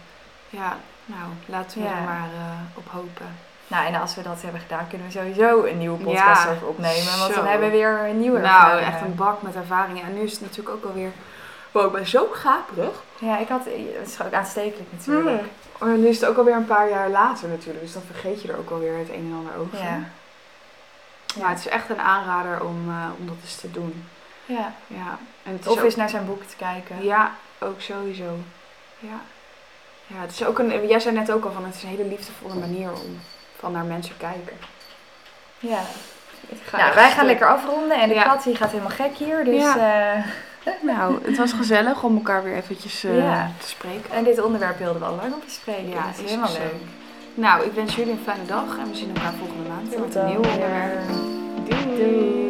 Speaker 1: ja, nou, laten we
Speaker 2: Ja.
Speaker 1: er maar eh, op hopen.
Speaker 2: Nou, en als we dat hebben gedaan, kunnen we sowieso een nieuwe podcast
Speaker 1: Ja,
Speaker 2: over opnemen. Want
Speaker 1: zo.
Speaker 2: dan hebben we weer een nieuwe
Speaker 1: Nou,
Speaker 2: ervaringen.
Speaker 1: echt een bak met ervaringen. En nu is het natuurlijk ook alweer... Wow, ik ben zo gaperig.
Speaker 2: Ja, ik had... Het is ook aanstekelijk natuurlijk.
Speaker 1: Maar nu is het ook alweer een paar jaar later natuurlijk. Dus dan vergeet je er ook alweer het een en ander over.
Speaker 2: Ja.
Speaker 1: Maar het is echt een aanrader om, eh, om dat eens te doen.
Speaker 2: ja.
Speaker 1: Ja. En het is
Speaker 2: Of
Speaker 1: ook-
Speaker 2: eens naar zijn boek te kijken.
Speaker 1: Ja, ook sowieso. Ja. Ja, het is ook een... Jij zei net ook al van, het is een hele liefdevolle manier om van naar mensen kijken.
Speaker 2: Ja.
Speaker 1: Ik ga
Speaker 2: Nou, wij gaan lekker afronden. En de
Speaker 1: Ja.
Speaker 2: kat die gaat helemaal gek hier. Dus, eh,
Speaker 1: Nou, het was gezellig om elkaar weer eventjes eh,
Speaker 2: Ja.
Speaker 1: te spreken.
Speaker 2: en dit onderwerp wilden we al lang op bespreken.
Speaker 1: Ja,
Speaker 2: dat is
Speaker 1: is
Speaker 2: helemaal leuk.
Speaker 1: Nou, ik wens jullie een fijne dag en we zien elkaar volgende maand weer met een nieuw onderwerp.
Speaker 2: weer.
Speaker 1: Doei!